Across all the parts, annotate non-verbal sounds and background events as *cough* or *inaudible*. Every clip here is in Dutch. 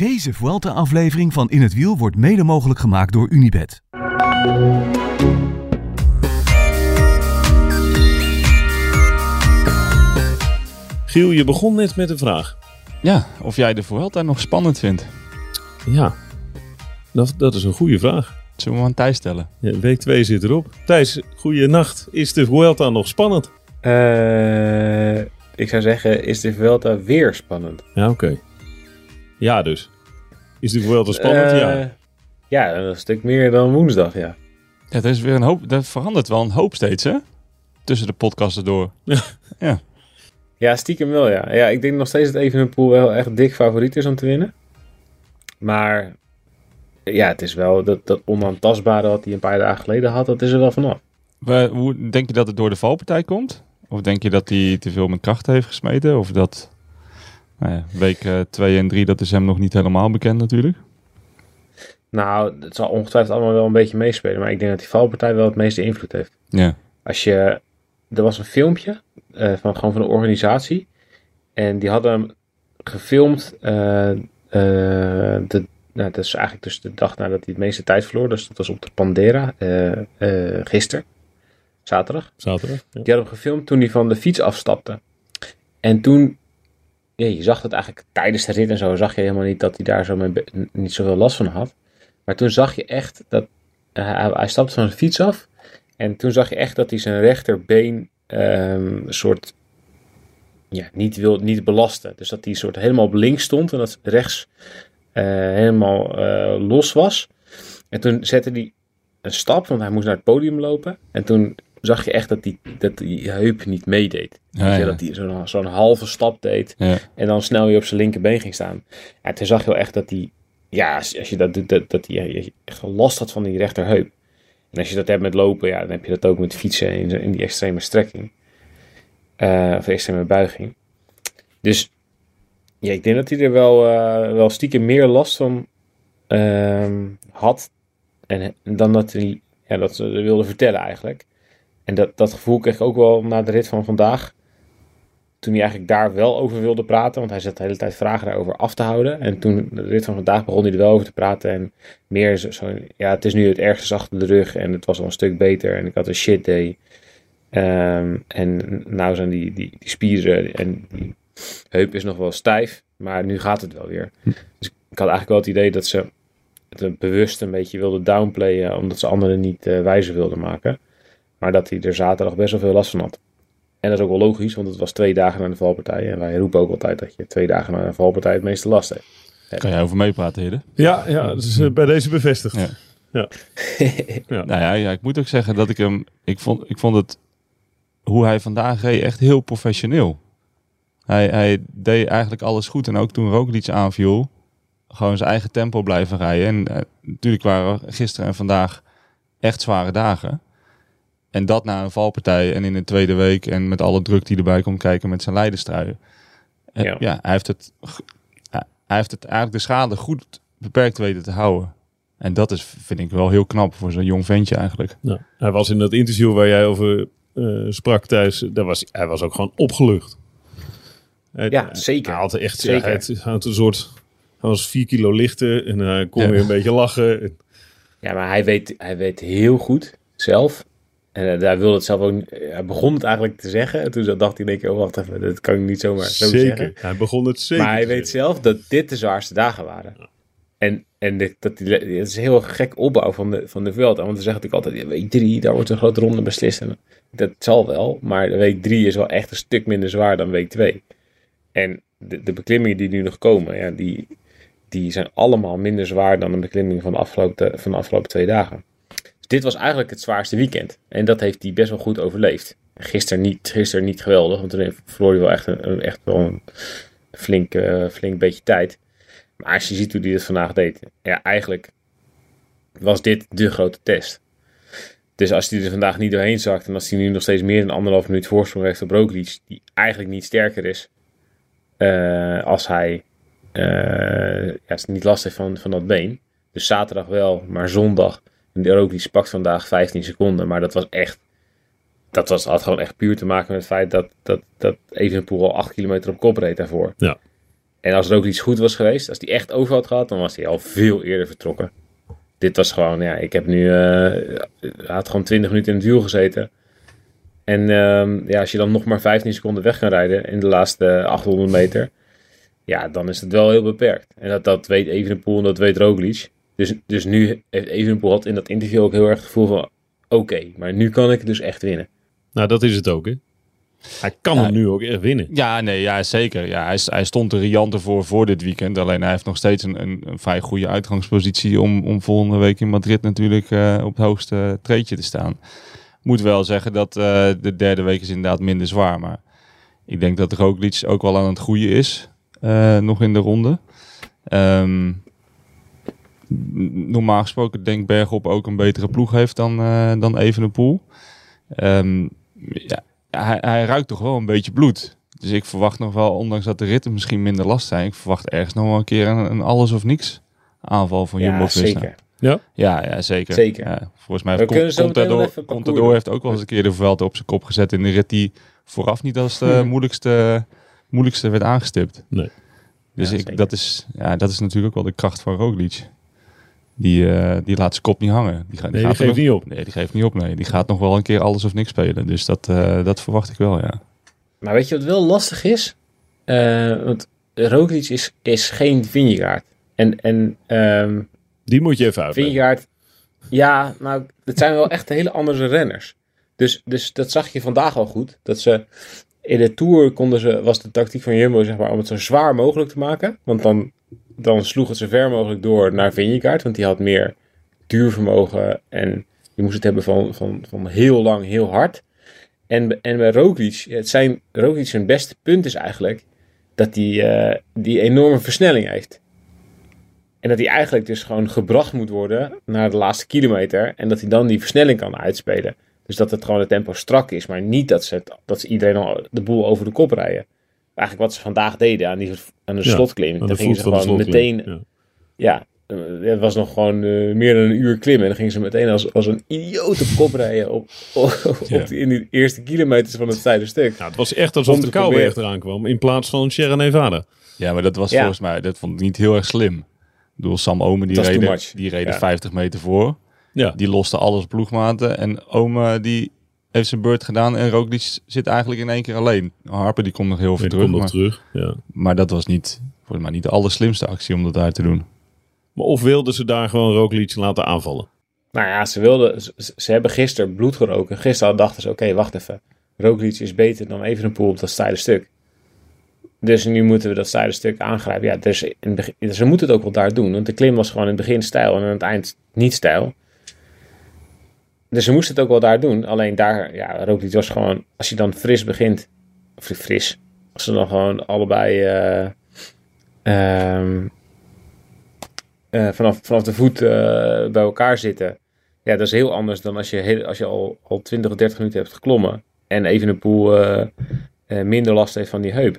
Deze Vuelta-aflevering van In het Wiel wordt mede mogelijk gemaakt door Unibed. Giel, je begon net met een vraag. Ja, of jij de Vuelta nog spannend vindt. Ja, dat, dat is een goede vraag. Zullen we hem aan Thijs stellen? Ja, week 2 zit erop. Thijs, goeie nacht. Is de Vuelta nog spannend? Eh, ik zou zeggen, is de Vuelta weer spannend? Ja, oké. Ja, dus. Is de Vuelta spannend? Eh, ja. Ja, een stuk meer dan woensdag, ja. Ja, er is weer een hoop. Dat verandert wel een hoop steeds, hè? Tussen de podcasten door. *laughs* Ja, stiekem wel, ja. Ja, ik denk nog steeds dat Evenepoel wel echt dik favoriet is om te winnen. Maar ja, het is wel dat, dat onaantastbare wat hij een paar dagen geleden had, dat is er wel vanaf. We- Hoe denk je dat het door de valpartij komt? Of denk je dat hij te veel met krachten heeft gesmeten? Of dat. Nou ja, week 2 en 3, dat is hem nog niet helemaal bekend natuurlijk. Nou, het zal ongetwijfeld allemaal wel een beetje meespelen, maar ik denk dat die valpartij wel het meeste invloed heeft. Ja. Als je, er was een filmpje eh, van gewoon van de organisatie en die hadden hem gefilmd. eh, eh, de, nou, dat is eigenlijk dus de dag nadat hij het meeste tijd verloor. Dus dat was op de Pandera, eh eh gisteren, zaterdag. Zaterdag. Ja. Die hadden hem gefilmd toen hij van de fiets afstapte. En toen, ja, je zag het eigenlijk tijdens de rit en zo, zag je helemaal niet dat hij daar zo be- niet zoveel last van had. Maar toen zag je echt dat, eh, hij, hij stapte van zijn fiets af. En toen zag je echt dat hij zijn rechterbeen ehm, soort, ja, niet, wil, niet belasten. Dus dat hij soort helemaal op links stond en dat rechts eh, helemaal eh, los was. En toen zette hij een stap, want hij moest naar het podium lopen. En toen zag je echt dat die, dat die heup niet meedeed. Ja, ja. Dat hij zo'n zo'n halve stap deed Ja. en dan snel weer op zijn linkerbeen ging staan. Ja, toen zag je wel echt dat hij, ja, als, je dat doet, dat, dat hij echt last had van die rechterheup. En als je dat hebt met lopen, ja, dan heb je dat ook met fietsen in, in die extreme strekking. Eh, of extreme buiging. Dus ja, ik denk dat hij er wel, eh, wel stiekem meer last van ehm, had. En, dan dat hij ja, dat ze wilde vertellen eigenlijk. En dat, dat gevoel kreeg ik ook wel na de rit van vandaag. Toen hij eigenlijk daar wel over wilde praten. Want hij zat de hele tijd vragen daarover af te houden. En toen de rit van vandaag begon hij er wel over te praten. En meer zo, ja, het is nu het ergste achter de rug. En het was al een stuk beter. En ik had een shit day. Ehm, en nou zijn die, die, die spieren en die heup is nog wel stijf. Maar nu gaat het wel weer. Dus ik had eigenlijk wel het idee dat ze het bewust een beetje wilden downplayen. Omdat ze anderen niet eh, wijzer wilden maken. Maar dat hij er zaterdag best wel veel last van had. En dat is ook wel logisch, want het was twee dagen na de valpartij. En wij roepen ook altijd dat je twee dagen na de valpartij het meeste last heeft. Kan jij over meepraten, Hidde? Ja, ja, dat is eh, bij deze bevestigd. Ja. *laughs* Ja. Nou ja, ja, ik moet ook zeggen dat ik hem... Ik vond, ik vond het... Hoe hij vandaag reed echt heel professioneel. Hij, hij deed eigenlijk alles goed. En ook toen Roglic aanviel... Gewoon zijn eigen tempo blijven rijden. En eh, natuurlijk waren gisteren en vandaag echt zware dagen. En dat na een valpartij en in de tweede week... En met alle druk die erbij komt kijken met zijn leidenstruien. Eh, Ja. ja, hij heeft het... Hij heeft het eigenlijk de schade goed beperkt weten te houden. En dat is, vind ik wel heel knap voor zo'n jong ventje eigenlijk. Nou, hij was in dat interview waar jij over eh, sprak thuis. Daar was, hij was ook gewoon opgelucht. Hij- Ja, zeker. Hij had echt Zeker. Hij had, hij had een soort. Hij was vier kilo lichter en hij kon Ja. weer een beetje lachen. Ja, maar hij weet, hij weet heel goed zelf. En eh, daar wilde het zelf ook. niet- Hij begon het eigenlijk te zeggen. En toen dacht hij, denk ik, oh wacht even, dat kan ik niet zomaar zo zeker. zeggen. Hij begon het zeker. Maar hij weet zelf dat dit de zwaarste dagen waren. En, en dit, dat die, is een heel gek opbouw van de, van de Vuelta. Want ze zeggen natuurlijk altijd, week drie, daar wordt een grote ronde beslist. En dat zal wel, maar week drie is wel echt een stuk minder zwaar dan week twee. En de, de beklimmingen die nu nog komen, ja, die, die zijn allemaal minder zwaar dan de beklimming van de afgelopen, van de afgelopen twee dagen. Dit was eigenlijk het zwaarste weekend. En dat heeft hij best wel goed overleefd. Gisteren niet, gisteren niet geweldig, want toen verloor hij wel echt, een, echt wel een flink, eh, flink beetje tijd. Maar als je ziet hoe hij het vandaag deed, ja, eigenlijk was dit de grote test. Dus als hij er vandaag niet doorheen zakt en als hij nu nog steeds meer dan anderhalf minuut voorsprong heeft op Roglic, die eigenlijk niet sterker is, eh, als hij eh, als hij niet last heeft van, van dat been. Dus zaterdag wel, maar zondag, Roglic pakt vandaag 15 seconden, maar dat was echt, dat was, had gewoon echt puur te maken met het feit dat, dat, dat Evenepoel al 8 kilometer op kop reed daarvoor. Ja. En als ook iets goed was geweest, als hij echt over had gehad, dan was hij al veel eerder vertrokken. Dit was gewoon, ja, ik heb nu, uh, had gewoon 20 minuten in het wiel gezeten. En ehm, ja, als je dan nog maar 15 seconden weg kan rijden in de laatste 800 meter, ja, dan is het wel heel beperkt. En dat, dat weet Evenepoel en dat weet Roglic. Dus, dus nu heeft Evenepoel had in dat interview ook heel erg het gevoel van, oké, maar nu kan ik het dus echt winnen. Nou, dat is het ook, hè? Hij kan hem nu ook echt winnen. Ja, nee, ja, zeker. Ja, hij, hij stond er riant voor voor dit weekend. Alleen hij heeft nog steeds een, een, een vrij goede uitgangspositie om, om volgende week in Madrid natuurlijk uh, op het hoogste treedje te staan. Moet wel zeggen dat uh, de derde week is inderdaad minder zwaar. Maar ik denk dat Roglic ook wel aan het groeien is. Uh, nog in de ronde. Um, normaal gesproken denk Bergop ook een betere ploeg heeft dan, dan Evenepoel. Um, ja, hij, hij ruikt toch wel een beetje bloed. Dus ik verwacht nog wel, ondanks dat de ritten misschien minder last zijn, ik verwacht ergens nog wel een keer een, een alles of niks aanval van Jumbo Visma. Zeker. Ja? Ja, ja zeker. zeker. Ja, volgens mij heeft Contador, Contador heeft ook wel eens een keer de Vuelta op zijn kop gezet in de rit die vooraf niet als de Hmm. moeilijkste, moeilijkste werd aangestipt. Nee. Dus Ja, ik, dat, is, ja, dat is natuurlijk ook wel de kracht van Roglic. Die, uh, die laat zijn kop niet hangen. Die, ga, Nee, die gaat geeft nog, niet op. Nee, die geeft niet op. Nee. Die gaat nog wel een keer alles of niks spelen. Dus dat, uh, dat verwacht ik wel, ja. Maar weet je wat wel lastig is? Uh, want Roglic is, is geen Vingegaard. En, en um, die moet je even uitleggen. Vingegaard, ja, nou, het zijn wel echt hele andere renners. Dus, dus dat zag je vandaag al goed. Dat ze in de Tour konden ze, was de tactiek van Jumbo zeg maar, om het zo zwaar mogelijk te maken. Want dan, dan sloeg het zo ver mogelijk door naar Vingegaard. Want die had meer duurvermogen en je moest het hebben van, van, van heel lang, heel hard. En, en bij Roglic, het zijn, Roglic zijn beste punt is eigenlijk dat hij uh, die enorme versnelling heeft. En dat hij eigenlijk dus gewoon gebracht moet worden naar de laatste kilometer. En dat hij dan die versnelling kan uitspelen. Dus dat het gewoon het tempo strak is. Maar niet dat ze, dat ze iedereen al de boel over de kop rijden. Eigenlijk wat ze vandaag deden aan, die, aan de ja, slotklim. Dan gingen ze gewoon meteen... Ja, ja het was nog gewoon uh, meer dan een uur klimmen. En dan gingen ze meteen als, als een idioot op kop rijden op, *laughs* op, ja. op die, in die eerste kilometers van het zijde stuk. Ja, het was echt alsof de kou weer eraan kwam in plaats van Sierra Nevada. Ja, maar dat was ja. volgens mij, dat vond ik niet heel erg slim. Ik bedoel, Sam Omen die reden, die reden 50 meter voor. Ja. Die loste alles ploegmaten. En Omen die heeft zijn beurt gedaan. En Roglic zit eigenlijk in één keer alleen. Harper die komt nog heel veel terug. Komt nog maar, terug, ja. maar dat was niet, volgens mij niet de allerslimste actie om dat uit te doen. Maar of wilden ze daar gewoon Roglic laten aanvallen? Nou ja, ze wilden, ze, ze hebben gisteren bloed geroken. Gisteren dachten ze, oké, okay, wacht even. Roglic is beter dan Evenepoel op dat steile stuk. Dus nu moeten we dat steile stuk aangrijpen. Ja, dus in begin, ze moeten het ook wel daar doen. Want de klim was gewoon in het begin stijl en aan het eind niet stijl. Dus ze moesten het ook wel daar doen. Alleen daar, ja, Roglic was gewoon... Als je dan fris begint... Of fris. Als ze dan gewoon allebei... Uh, um, uh, vanaf, vanaf de voet uh, bij elkaar zitten. Ja, dat is heel anders dan als je, heel, als je al, al 20 of 30 minuten hebt geklommen. En Evenepoel uh, minder last heeft van die heup.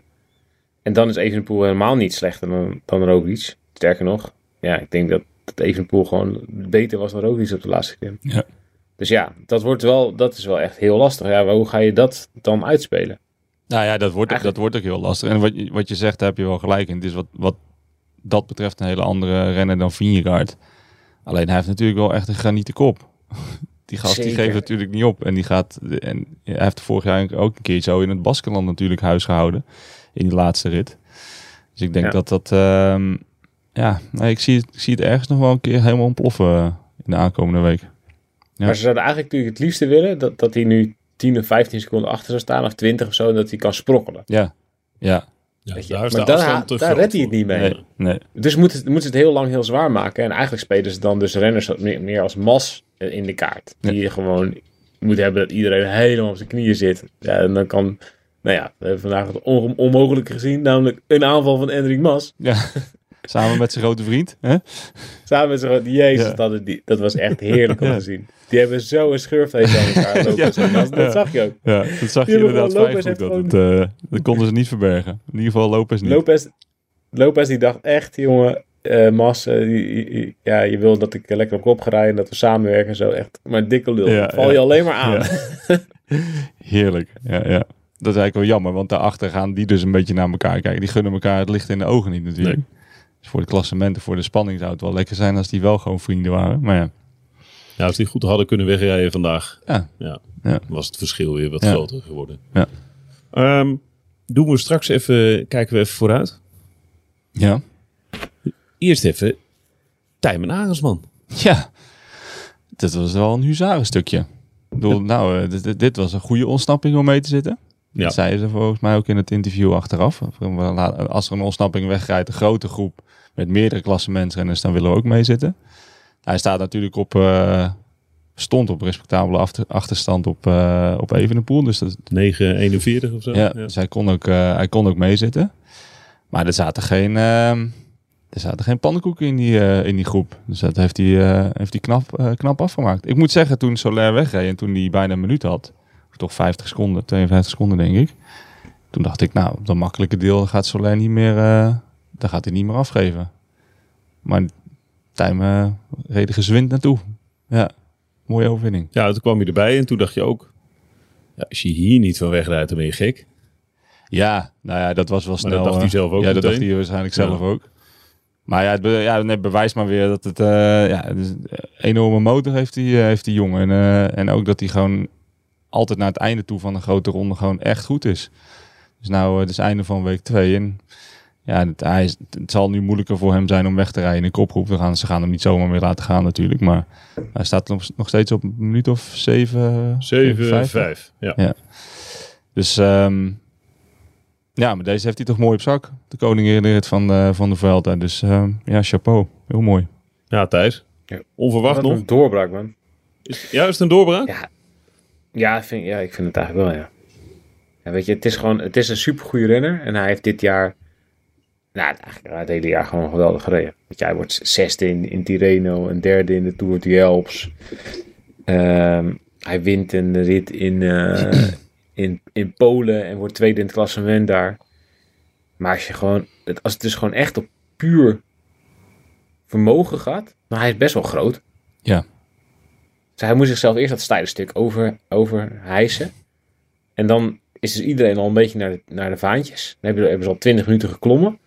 En dan is Evenepoel helemaal niet slechter dan, dan Roglic. Sterker nog, ja, ik denk dat, dat Evenepoel gewoon beter was dan Roglic op de laatste klim. Ja. Dus ja, dat, wordt wel, dat is wel echt heel lastig. Ja, maar hoe ga je dat dan uitspelen? Nou ja, dat wordt, dat wordt ook heel lastig. En wat je, wat je zegt, daar heb je wel gelijk in. Het is wat, wat dat betreft een hele andere renner dan Vingegaard. Alleen hij heeft natuurlijk wel echt een granieten kop. *laughs* Die gast Zeker. die geeft natuurlijk niet op. En die gaat. En hij heeft vorig jaar ook een keer zo in het Baskenland natuurlijk huis gehouden. In die laatste rit. Dus ik denk Ja. dat dat. ehm, ja, nee, ik, zie, het- ik zie het ergens nog wel een keer helemaal ontploffen eh, in de aankomende week. Ja. Maar ze zouden eigenlijk natuurlijk het liefste willen dat, dat hij nu 10 of 15 seconden achter zou staan, of 20 of zo, dat hij kan sprokkelen. Ja, ja. Ja, je. daar Maar daar, daar redt hij het niet mee. Nee, nee. Dus moeten ze moeten ze het heel lang heel zwaar maken. En eigenlijk spelen ze dan dus renners meer, meer als mas in de kaart. Die je gewoon moet hebben dat iedereen helemaal op zijn knieën zit. Ja, en dan kan, nou ja, we hebben vandaag het on- onmogelijke gezien. Namelijk een aanval van Enric Mas. Ja. *laughs* Samen met zijn grote vriend. Hè? Samen met zo'n, jezus, Ja. dat, die, dat was echt heerlijk om Ja. te zien. Die hebben zo een schurfvlees aan elkaar *laughs* lopen. Ja. Dat, dat zag je ook. Ja, dat zag je inderdaad vrij goed. Dat, het, eh, dat konden ze niet verbergen. In ieder geval Lopez niet. Lopez, Lopez die dacht echt, jongen, eh, Mas, eh, die- die- ja, je wil dat ik lekker op kop ga rijden dat we samenwerken en zo. Echt, maar dikke lul. Val je alleen maar aan. *laughs* Heerlijk. Ja, ja. dat is eigenlijk wel jammer, want daarachter gaan die dus een beetje naar elkaar kijken. Die gunnen elkaar het licht in de ogen niet natuurlijk. Dus voor de klassementen, voor de spanning zou het wel lekker zijn als die wel gewoon vrienden waren. Maar ja, Ja, als die goed hadden kunnen wegrijden vandaag, ja, ja, Ja. was het verschil weer wat Ja. groter geworden. Ja. Ehm, doen we straks even, kijken we even vooruit. ja. Eerst even Tijmen Arendsman. Ja, dit was wel een huzarenstukje. Ik bedoel, nou, eh, dit, dit- dit was een goede ontsnapping om mee te zitten. Ja. Dat zeiden ze volgens mij ook in het interview achteraf. Als er een ontsnapping wegrijdt, een grote groep met meerdere klassementsrenners, dan willen we ook meezitten. Hij staat natuurlijk op, eh, stond op respectabele achter- achterstand op, eh op Evenepoel. Dus dat, 9,41 of zo. ja, dus hij kon, ook, eh, hij kon ook meezitten. Maar er zaten geen, ehm, er zaten geen pannenkoeken in die, in die groep. Dus dat heeft hij, heeft hij knap, knap afgemaakt. Ik moet zeggen, toen Soler wegreed en toen hij bijna een minuut had, of toch 50 seconden, 52 seconden denk ik. Toen dacht ik, nou, dat makkelijke deel gaat Soler niet meer, daar gaat hij niet meer afgeven. Maar Tijm eh reed er gezwind naartoe. Ja, mooie overwinning. Ja, toen kwam je erbij en toen dacht je ook... Ja, als je hier niet van wegrijdt, dan ben je gek. Ja, nou ja, dat was wel Maar snel. dat dacht hij eh, zelf ook Ja, dat dacht hij waarschijnlijk Ja. zelf ook. Maar ja, het, be- ja, het bewijst maar weer dat het... eh ja, het een enorme motor heeft die, heeft die jongen. En, en ook dat hij gewoon altijd naar het einde toe van een grote ronde gewoon echt goed is. Dus nou, het is einde van week twee. En ja, het, hij is, het zal nu moeilijker voor hem zijn om weg te rijden in de kopgroep. We gaan, ze gaan hem niet zomaar meer laten gaan natuurlijk. Maar hij staat nog, nog steeds op een minuut of zeven... 7, vijf. 5. Ja. Ja. Dus ehm, ja, maar deze heeft hij toch mooi op zak. De koningin van de, van de Vuelta. Dus ehm, ja, chapeau. Heel mooi. ja, Thijs. Ja. Onverwacht nog. een doorbraak, man. Is juist een doorbraak? Ja, ja, ik vind, ja, ik vind het eigenlijk wel, ja. ja. Weet je, het is gewoon, het is een supergoeie renner. En hij heeft dit jaar, nou, eigenlijk het hele jaar gewoon geweldig gereden. Weet je, hij wordt zesde in, in Tirreno en derde in de Tour de Alps. Ehm, hij wint een rit in, eh, in, in Polen en wordt tweede in het klassement daar. Maar als je gewoon, het- als het dus gewoon echt op puur vermogen gaat, maar hij is best wel groot. Ja. Dus hij moet zichzelf eerst dat steile stuk over, over hijsen. En dan is dus iedereen al een beetje naar de, naar de vaantjes. Dan hebben, ze al 20 minuten geklommen.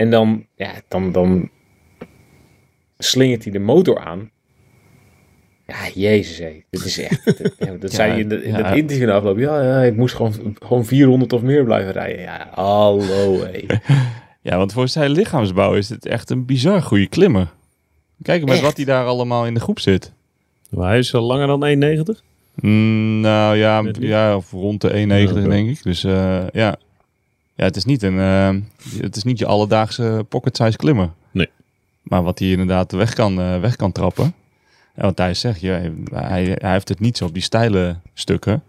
En dan, ja, dan, dan slingert hij de motor aan. Ja, jezus hé. Dit is echt... ja, dat *laughs* Ja, zei je in, de, in ja. dat interview na afloop. Ja, ja, ik moest gewoon, gewoon 400 of meer blijven rijden. Ja, hallo hé. *laughs* Ja, want voor zijn lichaamsbouw is het echt een bizar goede klimmer. Kijk met Echt? wat hij daar allemaal in de groep zit. Maar hij is al langer dan 1,90. Mm, nou ja, ja, of rond de 1,90 Ja, oké. denk ik. Dus eh, ja. Ja, het is niet een, eh, het is niet je alledaagse pocket-size klimmer. Nee. Maar wat hij inderdaad weg kan, eh, weg kan trappen. Ja, want hij zegt, ja, hij, hij heeft het niet zo op die steile stukken.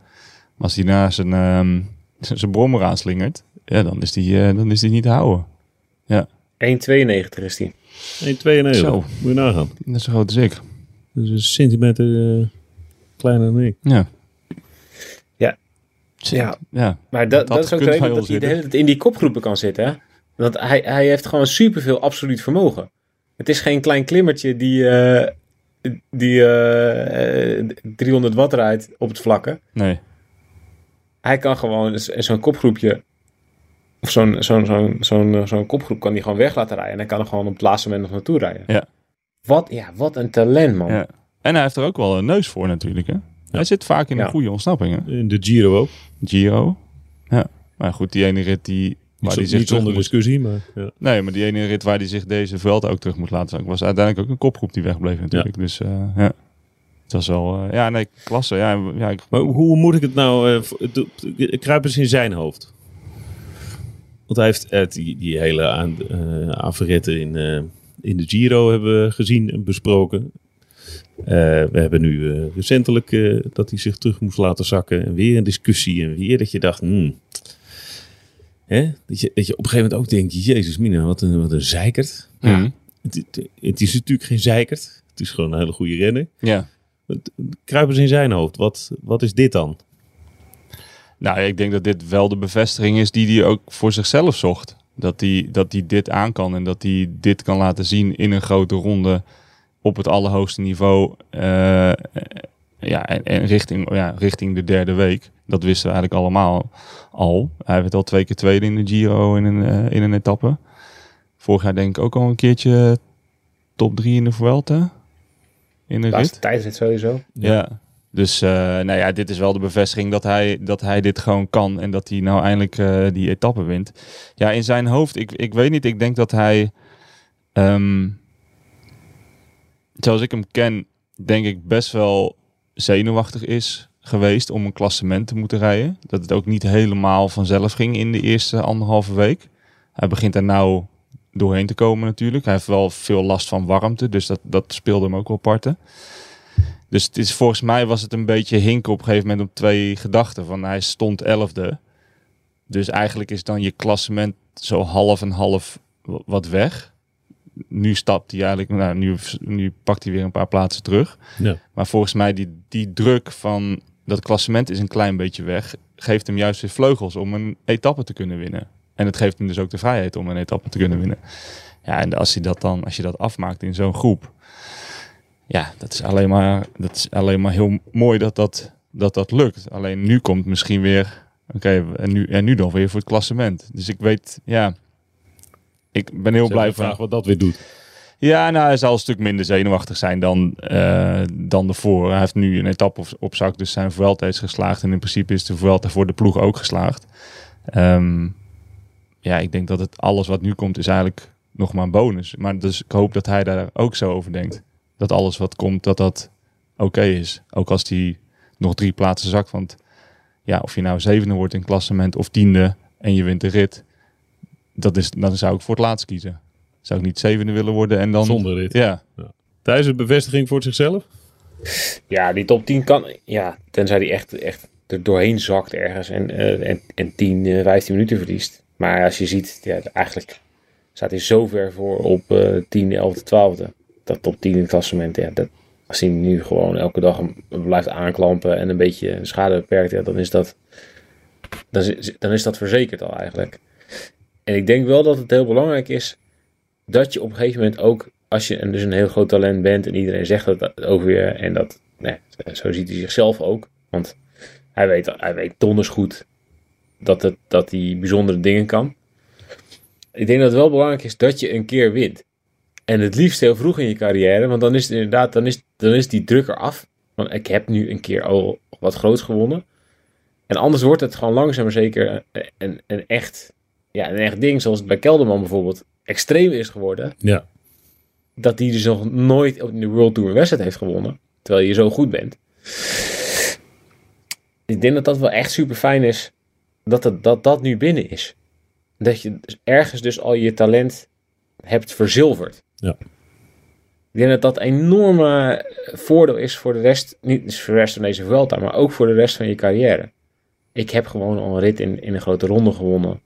Maar als hij naar zijn, ehm, zijn brommer aanslingert, ja, dan is die, eh, dan is die niet te houden. 1,92 is die. 1,92. Zo. Moet je nagaan. Net zo groot als ik. Dat is een centimeter kleiner dan ik. Ja. Ja. Ja. ja. Maar dat, Dat dat is ook de reden dat hij de zitten. hele tijd in die kopgroepen kan zitten. Hè? Want hij, hij heeft gewoon superveel absoluut vermogen. Het is geen klein klimmertje die, eh, die eh, eh, 300 watt rijdt op het vlakke. Nee. Hij kan gewoon zo'n kopgroepje, of zo'n zo'n zo'n zo'n eh, zo'n kopgroep kan hij gewoon weg laten rijden. En hij kan er gewoon op het laatste moment nog naartoe rijden. Ja. Wat, ja, wat een talent, man. Ja. En hij heeft er ook wel een neus voor natuurlijk. Hè? Hij zit vaak in Ja. een goede ontsnappingen. In de Giro ook. Giro. Ja. Maar goed, die ene rit die... Waar Niet, die zo- zich niet zonder discussie, maar ja. Nee, maar die ene rit waar hij zich deze veld ook terug moest laten zakken... was uiteindelijk ook een kopgroep die wegbleef natuurlijk. Dus eh, ja. Het was wel... eh, ja, nee, klasse. Ja, ja, ik, Maar hoe moet ik het nou... eh, doe- kruip eens in zijn hoofd. Want hij heeft die, die hele aan, eh in, eh, in de Giro hebben we gezien en besproken. Eh, we hebben nu eh, recentelijk eh, dat hij zich terug moest laten zakken. En weer een discussie. En weer dat je dacht... hmm, hè? Dat, je, dat je op een gegeven moment ook denkt... Jezus mina, wat een, wat een zeikert. Het, het, het is natuurlijk geen zeikert. Het is gewoon een hele goede renner. ja. Kruip eens in zijn hoofd. Wat, wat is dit dan? Nou, ik denk dat dit wel de bevestiging is die hij ook voor zichzelf zocht. Dat hij, dat hij dit aan kan en dat hij dit kan laten zien in een grote ronde op het allerhoogste niveau. Eh, ja, en, en richting, ja, richting de derde week. Dat wisten we eigenlijk allemaal al. Hij werd al twee keer tweede in de Giro in een, eh, in een etappe. Vorig jaar denk ik ook al een keertje top drie in de Vuelta. In de Laatste rit. tijdrit sowieso. Ja. Dus eh, nou ja, dit is wel de bevestiging dat hij, dat hij dit gewoon kan. En dat hij nou eindelijk eh, die etappe wint. Ja, in zijn hoofd, ik, ik weet niet. Ik denk dat hij... ehm, zoals ik hem ken, denk ik best wel zenuwachtig is geweest om een klassement te moeten rijden. Dat het ook niet helemaal vanzelf ging in de eerste anderhalve week. Hij begint er nou doorheen te komen natuurlijk. Hij heeft wel veel last van warmte, dus dat, dat speelde hem ook wel parten. Dus het is, volgens mij was het een beetje hinken op een gegeven moment op twee gedachten. Van hij stond elfde. Dus eigenlijk is dan je klassement zo half en half wat weg. Nu stapt hij eigenlijk, nou, nu, nu pakt hij weer een paar plaatsen terug. Ja. Maar volgens mij die, die druk van dat klassement is een klein beetje weg. Geeft hem juist weer vleugels om een etappe te kunnen winnen. En het geeft hem dus ook de vrijheid om een etappe te kunnen winnen. Ja, en als, hij dat dan, als je dat afmaakt in zo'n groep. Ja, dat is alleen maar, dat is alleen maar heel mooi dat dat, dat dat lukt. Alleen nu komt misschien weer. Oké, en, nu, en nu dan weer voor het klassement. Dus ik weet, ja. Ik ben heel blij van. wat dat weer doet. Ja, nou, hij zal een stuk minder zenuwachtig zijn dan, eh dan ervoor. Hij heeft nu een etappe op, op zak, dus zijn Vuelta is geslaagd. En in principe is de Vuelta voor de ploeg ook geslaagd. Ehm, ja, ik denk dat het alles wat nu komt is eigenlijk nog maar een bonus. Maar dus ik hoop dat hij daar ook zo over denkt. Dat alles wat komt, dat dat oké is. Ook als hij nog drie plaatsen zakt. Want ja, of je nou zevende wordt in klassement of tiende en je wint de rit. Dat is, dan zou ik voor het laatst kiezen. Zou ik niet zevende willen worden en dan... Zonder rit. Ja, Thijs, een bevestiging voor zichzelf? Ja, die top 10 kan. Ja, tenzij die echt, echt er doorheen zakt ergens en, eh, en, en 10, eh, 15 minuten verliest. Maar als je ziet, ja, eigenlijk staat hij zo ver voor op eh 10, 11, 12. Dat top 10 in het klassement. Ja, dat, als hij nu gewoon elke dag blijft aanklampen en een beetje schade beperkt, ja, dan is dat. Dan is, dan is dat verzekerd al eigenlijk. En ik denk wel dat het heel belangrijk is dat je op een gegeven moment ook, als je dus een heel groot talent bent en iedereen zegt dat ook weer, en dat, nee, zo ziet hij zichzelf ook. Want hij weet, hij weet donders goed dat, het, dat hij bijzondere dingen kan. Ik denk dat het wel belangrijk is dat je een keer wint. En het liefst heel vroeg in je carrière, want dan is het inderdaad, dan is, dan is die druk eraf. Want ik heb nu een keer al wat groots gewonnen. En anders wordt het gewoon langzaam zeker een, een, echt, ja, een echt ding, zoals het bij Kelderman bijvoorbeeld extreem is geworden Ja. dat hij dus nog nooit in de World Tour een wedstrijd heeft gewonnen. Terwijl je zo goed bent. Ik denk dat dat wel echt super fijn is. Dat, het, dat dat nu binnen is. Dat je dus ergens dus al je talent hebt verzilverd. Ja. Ik denk dat dat een enorme voordeel is voor de rest. Niet dus voor de rest van deze Vuelta, maar ook voor de rest van je carrière. Ik heb gewoon al een rit in, in een grote ronde gewonnen.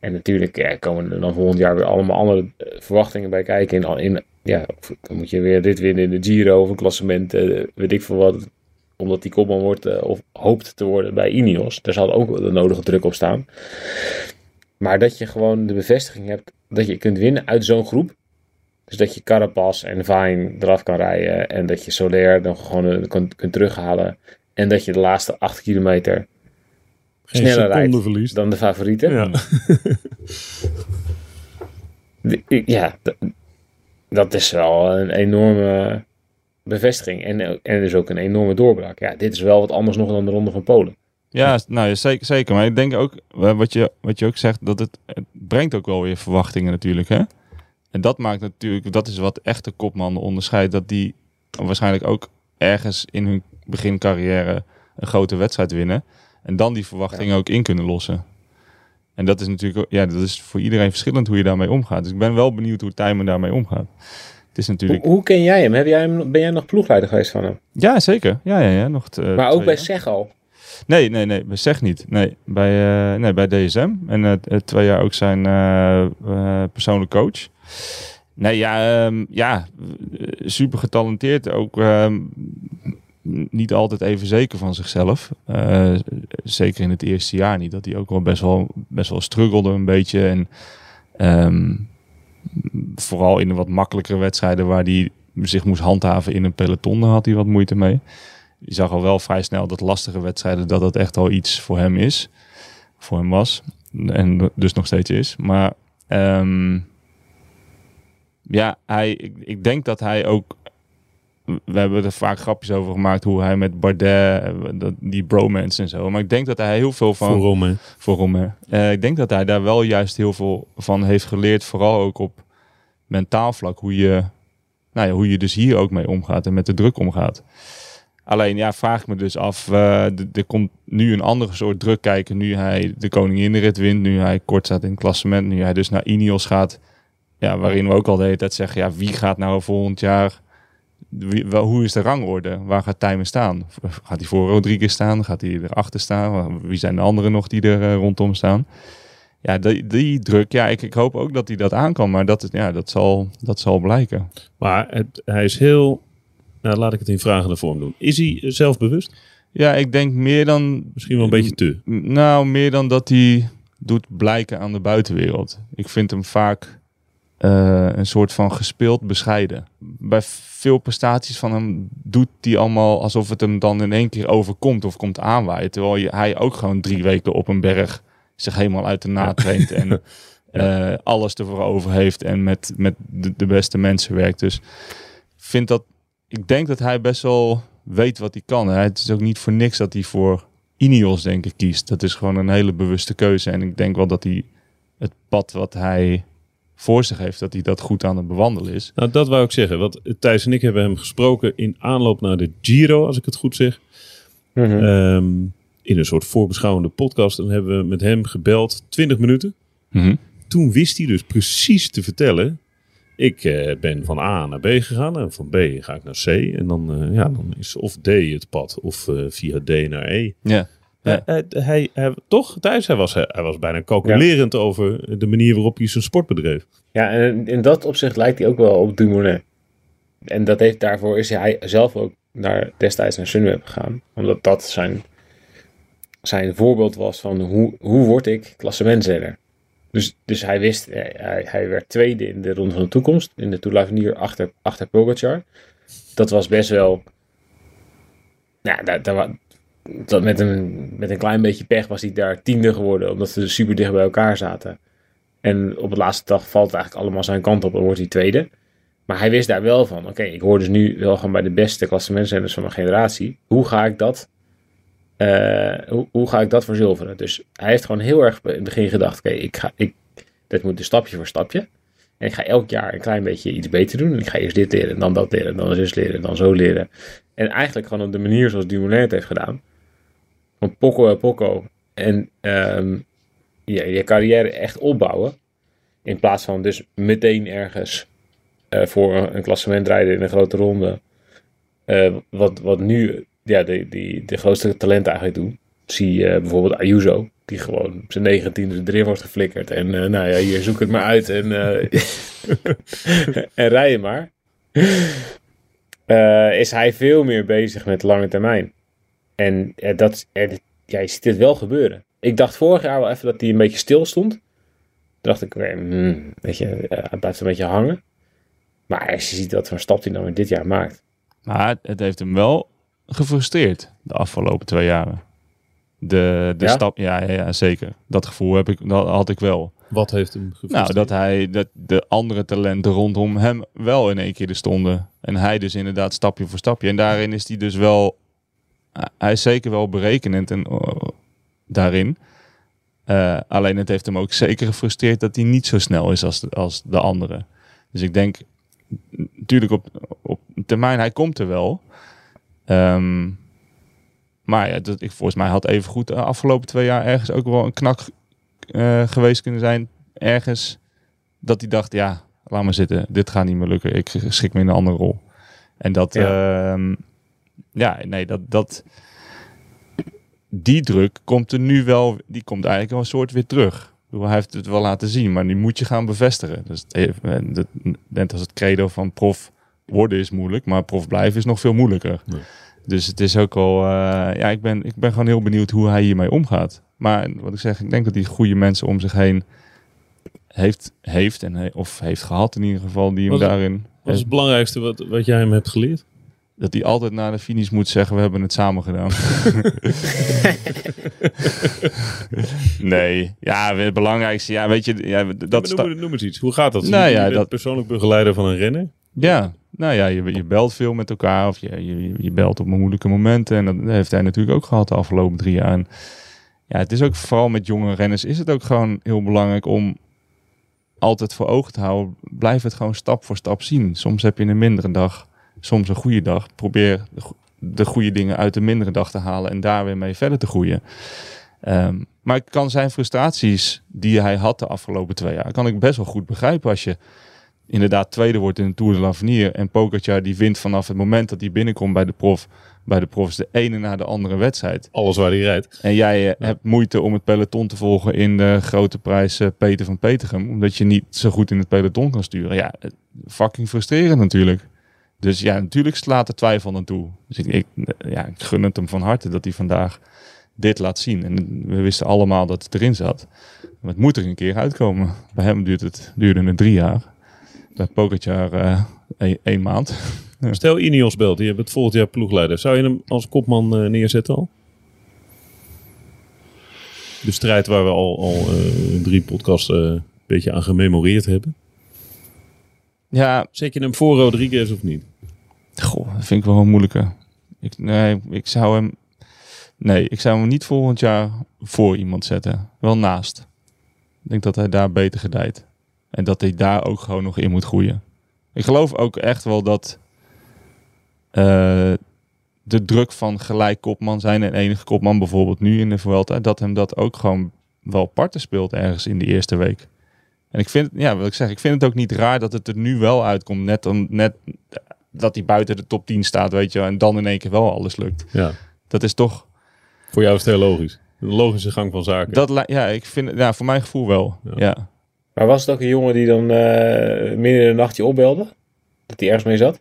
En natuurlijk ja, komen er dan volgend jaar weer allemaal andere eh, verwachtingen bij kijken. In, in, ja, dan moet je weer dit winnen in de Giro of een klassement, eh, weet ik veel wat. Omdat die kopman wordt eh, of hoopt te worden bij Ineos. Daar zal ook de nodige druk op staan. Maar dat je gewoon de bevestiging hebt dat je kunt winnen uit zo'n groep. Dus dat je Carapaz en Vine eraf kan rijden. En dat je Soler dan gewoon kunt, kunt terughalen. En dat je de laatste acht kilometer Sneller rijdt. verliest. dan de favorieten. Ja. *laughs* Ja, dat is wel een enorme bevestiging. En, en dus ook een enorme doorbraak. Ja, dit is wel wat anders nog dan de Ronde van Polen. Ja, nou ja, zeker, zeker. Maar ik denk ook, eh, wat je, wat je ook zegt, dat het, het brengt ook wel weer verwachtingen natuurlijk. Hè? En dat maakt natuurlijk, dat is wat echte kopmannen onderscheidt. Dat die waarschijnlijk ook ergens in hun begincarrière een grote wedstrijd winnen. En dan die verwachtingen ook in kunnen lossen. En dat is natuurlijk, ja, dat is voor iedereen verschillend hoe je daarmee omgaat. Dus ik ben wel benieuwd hoe Tijmen daarmee omgaat. Het is natuurlijk, hoe ken jij hem? Heb jij hem? Ben jij nog ploegleider geweest van hem? ja zeker. Ja, ja, ja. Nog t- eh, maar ook bij. Zeg al. Nee, nee, nee, bij SEG niet. Nee, bij, eh, nee, bij DSM. En eh, eh, twee jaar ook zijn persoonlijk coach. Nee, ja, ehm, ja super getalenteerd. Ook ehm, niet altijd even zeker van zichzelf. Eh, zeker in het eerste jaar niet. Dat hij ook wel best wel, best wel struggelde een beetje. En ehm, vooral in de wat makkelijkere wedstrijden waar hij zich moest handhaven in een peloton, daar had hij wat moeite mee. je zag al wel vrij snel dat lastige wedstrijden, dat dat echt al iets voor hem is. Voor hem was. En dus nog steeds is. Maar ehm, ja, hij, ik, ik denk dat hij ook we hebben er vaak grapjes over gemaakt hoe hij met Bardet, eh, die bromance en zo. Maar ik denk dat hij heel veel van... Voor Romme. voor Romme. Eh, ik denk dat hij daar wel juist heel veel van heeft geleerd. Vooral ook op mentaal vlak. Hoe je, nou ja, hoe je dus hier ook mee omgaat en met de druk omgaat. Alleen ja, vraag ik me dus af. eh, er komt nu een andere soort druk kijken. Nu hij de koninginrit wint. Nu hij kort staat in het klassement. Nu hij dus naar Ineos gaat. Ja, waarin we ook al de hele tijd zeggen. Ja, wie gaat nou volgend jaar... Wie, wel, hoe is de rangorde? Waar gaat Tijmen staan? Gaat hij voor Rodriguez staan? Gaat hij erachter staan? Wie zijn de anderen nog die er eh, rondom staan? Ja, die, die druk, ja, ik, ik hoop ook dat hij dat aan kan. Maar dat, is- ja, dat, zal, dat zal blijken. Maar het, hij is heel... Nou, laat ik het in vragende vorm doen. Is hij zelfbewust? Ja, ik denk meer dan... Misschien wel een beetje te. Nou, meer dan dat hij doet blijken aan de buitenwereld. Ik vind hem vaak eh, een soort van gespeeld bescheiden. Bij veel prestaties van hem doet hij allemaal alsof het hem dan in één keer overkomt of komt aanwaaien. Terwijl je, hij ook gewoon drie weken op een berg zich helemaal uit de naad traint en *laughs* eh, alles ervoor over heeft en met, met de, de beste mensen werkt. Dus ik vind dat, ik denk dat hij best wel weet wat hij kan. Hè. Het is ook niet voor niks dat hij voor Ineos denk ik kiest. Dat is gewoon een hele bewuste keuze. En ik denk wel dat hij het pad wat hij voor zich heeft, dat hij dat goed aan het bewandelen is. Nou, dat wou ik zeggen. Want Thijs en ik hebben hem gesproken in aanloop naar de Giro, als ik het goed zeg. Mhm. Ehm, in een soort voorbeschouwende podcast. En hebben we met hem gebeld, 20 minuten. Toen wist hij dus precies te vertellen. Ik eh, ben van A naar B gegaan en van B ga ik naar C. En dan, eh, ja, dan is of D het pad of eh, via D naar E. Ja. Ja. Hij, hij, hij, toch, Thijs, hij was, hij was bijna calculerend over de manier waarop hij zijn sport bedreef. Ja, en in dat opzicht lijkt hij ook wel op Dumoulin. En dat heeft, daarvoor is hij zelf ook naar, destijds naar Sunweb gegaan. Omdat dat zijn, zijn voorbeeld was van hoe, hoe word ik klassementsrenner. Dus, dus hij wist, hij, hij- hij werd tweede in de Ronde van de Toekomst. In de Tour achter, achter Pogacar. Dat was best wel... Nou, dat, wa- dat met, een, met een klein beetje pech was hij daar tiende geworden. Omdat ze super dicht bij elkaar zaten. En op de laatste dag valt het eigenlijk allemaal zijn kant op en wordt hij tweede. Maar hij wist daar wel van, oké, ik hoor dus nu wel gewoon bij de beste klassementsrenners van mijn generatie. Hoe ga ik dat, eh, hoe, hoe ga ik dat verzilveren? Dus hij heeft gewoon heel erg in het begin gedacht, oké, ik ga, ik, dit moet dus stapje voor stapje. En ik ga elk jaar een klein beetje iets beter doen. En ik ga eerst dit leren, dan dat leren, dan zus leren, dan zo leren. En eigenlijk gewoon op de manier zoals Dumoulin het heeft gedaan. Van pokko en pokko. En ehm, je, je carrière echt opbouwen. In plaats van dus meteen ergens eh, voor een, klassement rijden in een grote ronde. Eh, wat, wat nu ja, de, die, de grootste talenten eigenlijk doen. Zie je bijvoorbeeld Ayuso. Die gewoon zijn negentiende erin wordt geflikkerd. En eh, nou ja, hier zoek het maar uit. En, eh *laughs* en rij je maar. Eh, is hij veel meer bezig met lange termijn. En eh, dat, eh, ja, je ziet dit wel gebeuren. Ik dacht vorig jaar wel even dat hij een beetje stil stond. Toen dacht ik, weer, hmm, weet je, hij blijft een beetje hangen. Maar als je ziet wat voor stap hij nou in dit jaar maakt. Maar het, het heeft hem wel gefrustreerd de afgelopen twee jaren. De, de Ja? stap, ja, ja, ja, zeker. Dat gevoel heb ik, dat had ik wel. Wat heeft hem gefrustreerd? Nou, dat hij, dat de andere talenten rondom hem wel in één keer er stonden. En hij dus inderdaad stapje voor stapje. En daarin is hij dus wel, hij is zeker wel berekenend en, eh, daarin. Eh, alleen het heeft hem ook zeker gefrustreerd dat hij niet zo snel is als de, als de anderen. Dus ik denk, natuurlijk op, op termijn, hij komt er wel. Ehm, maar ja, dat, ik, volgens mij had even goed de afgelopen twee jaar ergens ook wel een knak eh, geweest kunnen zijn. Ergens dat hij dacht, ja, laat maar zitten. Dit gaat niet meer lukken. Ik schik me in een andere rol. En dat, ja, ja nee, dat, dat, die druk komt er nu wel, die komt eigenlijk wel een soort weer terug. Hij heeft het wel laten zien, maar die moet je gaan bevestigen. Dus het net als het credo van prof worden is moeilijk, maar prof blijven is nog veel moeilijker. Dus het is ook al, eh, ja, ik ben, ik ben gewoon heel benieuwd hoe hij hiermee omgaat. Maar wat ik zeg, ik denk dat hij goede mensen om zich heen heeft, heeft en of heeft gehad in ieder geval, die hem Wat- daarin. Wat is het belangrijkste wat, wat jij hem hebt geleerd? Dat hij altijd na de finish moet zeggen, we hebben het samen gedaan. *laughs* nee, ja, het belangrijkste, ja, weet je, ja, dat noem, noem eens iets. Hoe gaat dat? Nou je, ja, bent dat- persoonlijk begeleider van een renner. Ja, nou ja, je, je belt veel met elkaar of je, je, je belt op moeilijke momenten. En dat heeft hij natuurlijk ook gehad de afgelopen drie jaar. En ja, het is ook vooral met jonge renners is het ook gewoon heel belangrijk om altijd voor ogen te houden. Blijf het gewoon stap voor stap zien. Soms heb je een mindere dag, soms een goede dag. Probeer de, go- de goede dingen uit de mindere dag te halen en daar weer mee verder te groeien. Ehm, maar ik kan zijn frustraties die hij had de afgelopen twee jaar, kan ik best wel goed begrijpen als je inderdaad tweede wordt in de Tour de l'Avenir en Pogacar die wint vanaf het moment dat hij binnenkomt bij de prof, bij de profs de ene na de andere wedstrijd. Alles waar hij rijdt. En jij eh, hebt moeite om het peloton te volgen in de grote prijs eh, Peter van Petergem, omdat je niet zo goed in het peloton kan sturen. Ja, eh, fucking frustrerend natuurlijk. Dus ja, natuurlijk slaat de twijfel aan toe. Dus ik, ja, ik gun het hem van harte dat hij vandaag dit laat zien. En we wisten allemaal dat het erin zat. Maar het moet er een keer uitkomen. Bij hem duurt het, duurde het drie jaar. Bij Pogacar eh één, één maand. *laughs* Stel Ineos belt, je bent volgend jaar ploegleider. Zou je hem als kopman eh, neerzetten al? De strijd waar we al, al eh, drie podcasts een beetje aan gememoreerd hebben. Ja, Zet je hem voor Rodriguez of niet? Goh, dat vind ik wel een moeilijke. Ik, nee, ik zou hem. Nee, ik zou hem niet volgend jaar voor iemand zetten. Wel naast. Ik denk dat hij daar beter gedijt. En dat hij daar ook gewoon nog in moet groeien. Ik geloof ook echt wel dat eh, de druk van gelijk kopman zijn en enige kopman bijvoorbeeld nu in de Vuelta, dat hem dat ook gewoon wel parten speelt ergens in de eerste week. En ik vind, ja, wat ik zeg, ik vind het ook niet raar dat het er nu wel uitkomt. Net, om, net dat hij buiten de top 10 staat, weet je, wel, en dan in één keer wel alles lukt. Ja. Dat is toch, Voor jou is het heel logisch. Een logische gang van zaken. dat, ja, ik vind, ja, voor mijn gevoel wel. Ja. Ja. Maar was het ook een jongen die dan eh midden in de nacht je opbelde? Dat hij ergens mee zat?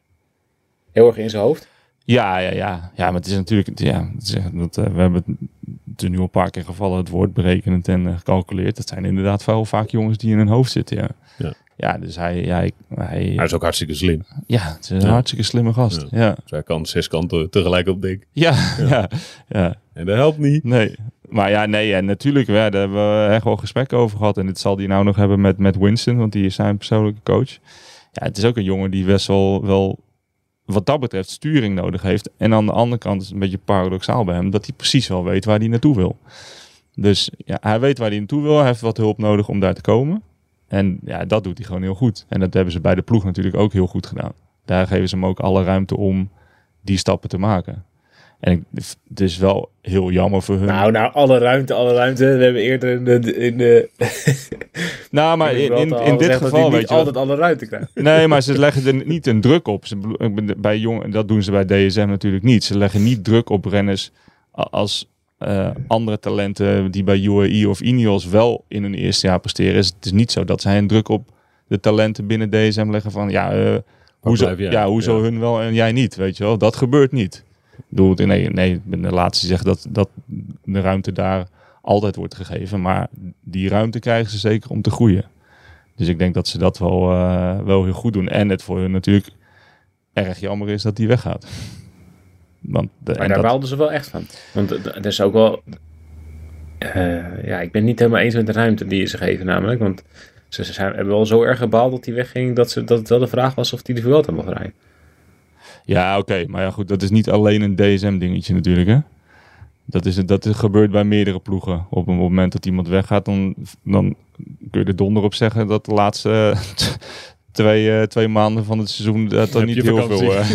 Heel erg in zijn hoofd? Ja, ja, ja. Ja, maar het is natuurlijk, ja, het is echt dat, eh, we hebben het, het is nu al een paar keer gevallen, het woord berekenend en eh, gecalculeerd. Dat zijn inderdaad wel vaak jongens die in hun hoofd zitten, ja. Ja. Ja, dus hij, ja, ik, hij, Hij is ook hartstikke slim. ja, het is een Ja. hartstikke slimme gast. Ja. Ja, Dus hij kan zes kanten tegelijk op denken. ja, ja, ja. En dat helpt niet. Nee. Maar ja, nee, en natuurlijk, ja, daar hebben we echt wel gesprekken over gehad. En dit zal hij nou nog hebben met, met Winston, want die is zijn persoonlijke coach. Ja, het is ook een jongen die best wel, wel, wat dat betreft, sturing nodig heeft. En aan de andere kant is het een beetje paradoxaal bij hem, dat hij precies wel weet waar hij naartoe wil. Dus ja, hij weet waar hij naartoe wil. Hij heeft wat hulp nodig om daar te komen. En ja, dat doet hij gewoon heel goed. En dat hebben ze bij de ploeg natuurlijk ook heel goed gedaan. Daar geven ze hem ook alle ruimte om die stappen te maken. En het is wel heel jammer voor hun. Nou, nou, alle ruimte, alle ruimte. We hebben eerder in de... In de *laughs* Nou, maar *laughs* in, in, in dit geval, weet weet je wel- altijd alle ruimte krijgt. *laughs* Nee, maar ze leggen er niet een druk op. Ze, bedo- ik ben- bij jong, dat doen ze bij DSM natuurlijk niet. Ze leggen niet druk op renners als eh, andere talenten die bij UAE of Ineos wel in hun eerste jaar presteren. Is het is niet zo dat zij een druk op de talenten binnen DSM leggen van ja, eh hoezo, ja, hoezo Ja. hun wel en jij niet, weet je wel. Dat gebeurt niet. Ik bedoel, nee, nee, ik ben de laatste die zegt dat, dat de ruimte daar altijd wordt gegeven. Maar die ruimte krijgen ze zeker om te groeien. Dus ik denk dat ze dat wel, eh, wel heel goed doen. En het voor hun natuurlijk erg jammer is dat die weggaat. *laughs* Want de, Maar en daar dat, ze wel echt van. Want dat is ook wel... eh, ja, ik ben niet helemaal eens met de ruimte die ze geven namelijk. Want ze, ze zijn, hebben wel zo erg gebaald dat hij wegging... Dat, ze, dat het wel de vraag was of hij de Vuelta mag rijden. Ja, oké. maar ja, goed, dat is niet alleen een DSM-dingetje natuurlijk, hè. Dat, is, dat is, gebeurt bij meerdere ploegen. Op een moment dat iemand weggaat, dan, dan kun je er donder op zeggen dat de laatste *laughs* twee, eh, twee maanden van het seizoen dat er Heb niet heel veel, eh,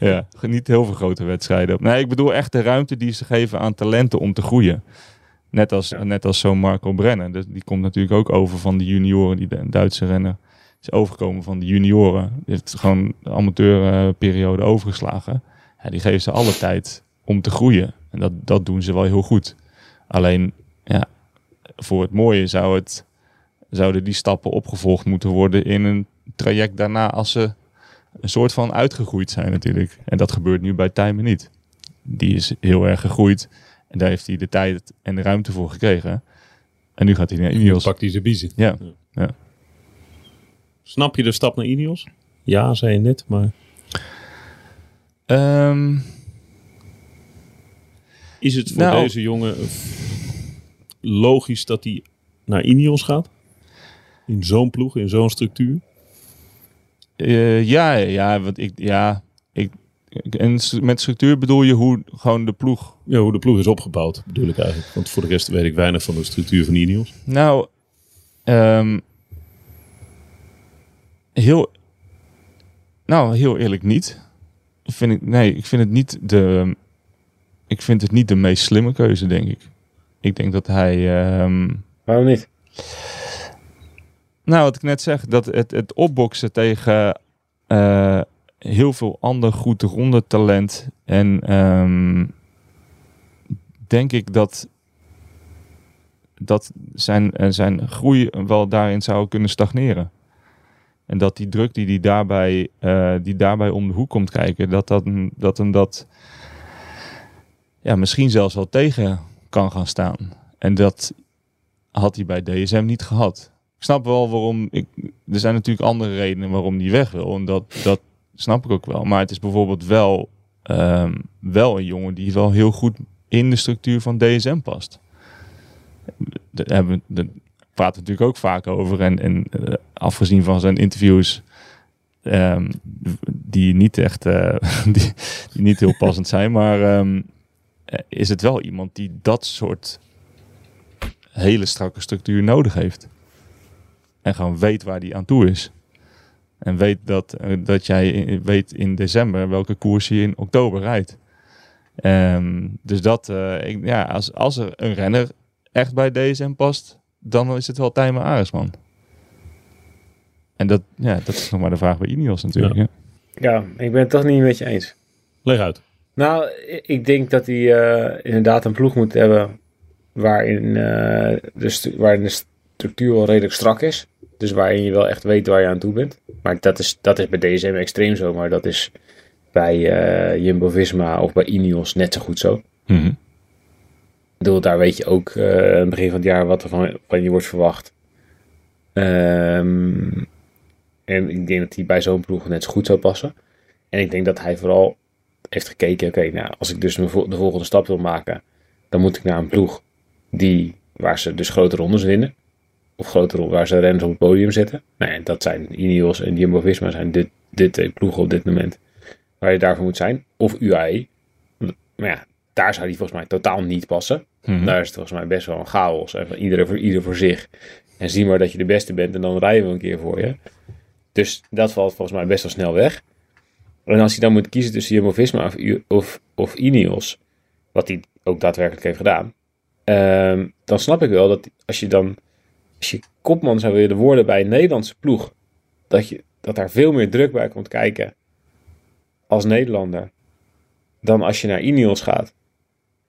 *laughs* ja, niet heel veel grote wedstrijden. Nee, ik bedoel echt de ruimte die ze geven aan talenten om te groeien. Net als, net als zo'n Marco Brenner. Dus die komt natuurlijk ook over van de junioren, die de Duitse renner is overgekomen van de junioren. Die heeft gewoon de amateurperiode overgeslagen. Ja, die geven ze alle tijd om te groeien. En dat, dat doen ze wel heel goed. Alleen, ja, voor het mooie zou het, zouden die stappen opgevolgd moeten worden in een traject daarna als ze een soort van uitgegroeid zijn natuurlijk. En dat gebeurt nu bij Tijmen niet. Die is heel erg gegroeid en daar heeft hij de tijd en de ruimte voor gekregen. En nu gaat hij naar Ineos. Pakt hij zijn biezen. Ja, ja. Snap je de stap naar Ineos? Ja, zei je net, maar... Ehm, Is het voor Nou. deze jongen logisch dat hij naar Ineos gaat? In zo'n ploeg, in zo'n structuur? eh, ja, ja, want ik, ja, ik, en met structuur bedoel je hoe gewoon de ploeg Ja, hoe de ploeg is opgebouwd, bedoel ik eigenlijk. Want voor de rest weet ik weinig van de structuur van Ineos. Nou, ehm, heel, nou, heel eerlijk niet. Vind ik, nee, ik vind het niet de, ik vind het niet de meest slimme keuze, denk ik. Ik denk dat hij, ehm, Waarom niet? nou, wat ik net zeg, dat het, het opboksen tegen eh, heel veel ander goed ronde talent en ehm, denk ik dat dat zijn, eh, zijn groei wel daarin zou kunnen stagneren. En dat die druk die, die, daarbij, eh, die daarbij om de hoek komt kijken, dat, dat, dat hem dat ja, misschien zelfs wel tegen kan gaan staan. En dat had hij bij DSM niet gehad. Ik snap wel waarom. Ik, er zijn natuurlijk andere redenen waarom hij weg wil. En dat, dat snap ik ook wel. Maar het is bijvoorbeeld wel, ehm, wel een jongen die wel heel goed in de structuur van DSM past. Daar hebben we, we natuurlijk ook vaak over. En, eh, afgezien van zijn interviews, ehm, die niet echt, eh, *laughs* die, niet heel passend zijn, maar ehm, eh, is het wel iemand die dat soort hele strakke structuur nodig heeft. En gewoon weet waar die aan toe is. En weet dat, dat jij weet in december welke koers je in oktober rijdt. Ehm, dus dat, ik, ja, als, als er een renner echt bij DSM past, dan is het wel Tijmen Aresman. En dat, ja, dat is nog maar de vraag bij Ineos natuurlijk. Ja. Ja. Ja, ik ben het toch niet met je eens. Leg uit. Nou, ik denk dat hij eh, inderdaad een ploeg moet hebben waarin, eh, de waarin de structuur wel redelijk strak is. Dus waarin je wel echt weet waar je aan toe bent. Maar dat is, dat is bij DSM extreem zo, maar dat is bij eh, Jumbo-Visma of bij Ineos net zo goed zo. Mhm. Ik daar weet je ook eh, aan het begin van het jaar wat er van, van je wordt verwacht. Ehm, en ik denk dat hij bij zo'n ploeg net zo goed zou passen. En ik denk dat hij vooral heeft gekeken, oké, nou, als ik dus de volgende stap wil maken, dan moet ik naar een ploeg die, waar ze dus grote rondes winnen. Of grote waar ze renners op het podium zetten. Nou dat zijn Ineos en Jumbo-Visma zijn dit, dit twee op dit moment waar je daarvoor moet zijn. Of UAE. Maar ja, daar zou die volgens mij totaal niet passen. Mhm. Daar is het volgens mij best wel een chaos. En van iedereen voor ieder voor zich. En zie maar dat je de beste bent en dan rijden we een keer voor je. Dus dat valt volgens mij best wel snel weg. En als hij dan moet kiezen tussen Jumbo-Visma of, U- of, of Ineos, wat hij ook daadwerkelijk heeft gedaan, ehm, dan snap ik wel dat als je dan, als je kopman zou willen worden bij een Nederlandse ploeg, dat, je, dat daar veel meer druk bij komt kijken als Nederlander dan als je naar Ineos gaat.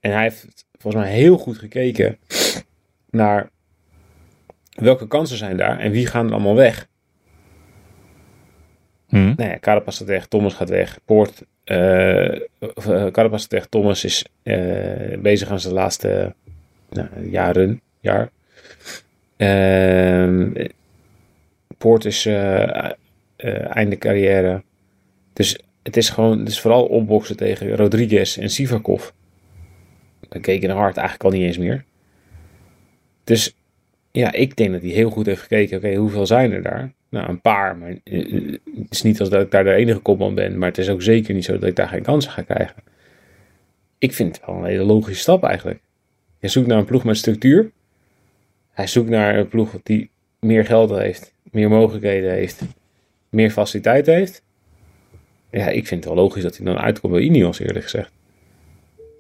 En hij heeft volgens mij heel goed gekeken naar welke kansen zijn daar en wie gaan er allemaal weg. Mhm. Nou ja, Carapaz gaat weg, Thomas gaat weg, Poort, eh, Carapaz gaat weg, Thomas is eh, bezig aan zijn laatste nou, jaren, jaar. Ehm, Poort is eh, einde carrière. Dus het is gewoon, het is vooral opboksen tegen Rodriguez en Sivakov. Dan keken naar hard eigenlijk al niet eens meer. Dus ja, ik denk dat hij heel goed heeft gekeken. Oké, hoeveel zijn er daar? Nou, een paar. Maar eh, eh, het is niet als dat ik daar de enige kopman ben. Maar het is ook zeker niet zo dat ik daar geen kansen ga krijgen. Ik vind het wel een hele logische stap eigenlijk. Je zoekt naar een ploeg met structuur. Hij zoekt naar een ploeg die meer geld heeft, meer mogelijkheden heeft, meer faciliteit heeft. Ja, ik vind het wel logisch dat hij dan uitkomt bij Ineos, eerlijk gezegd.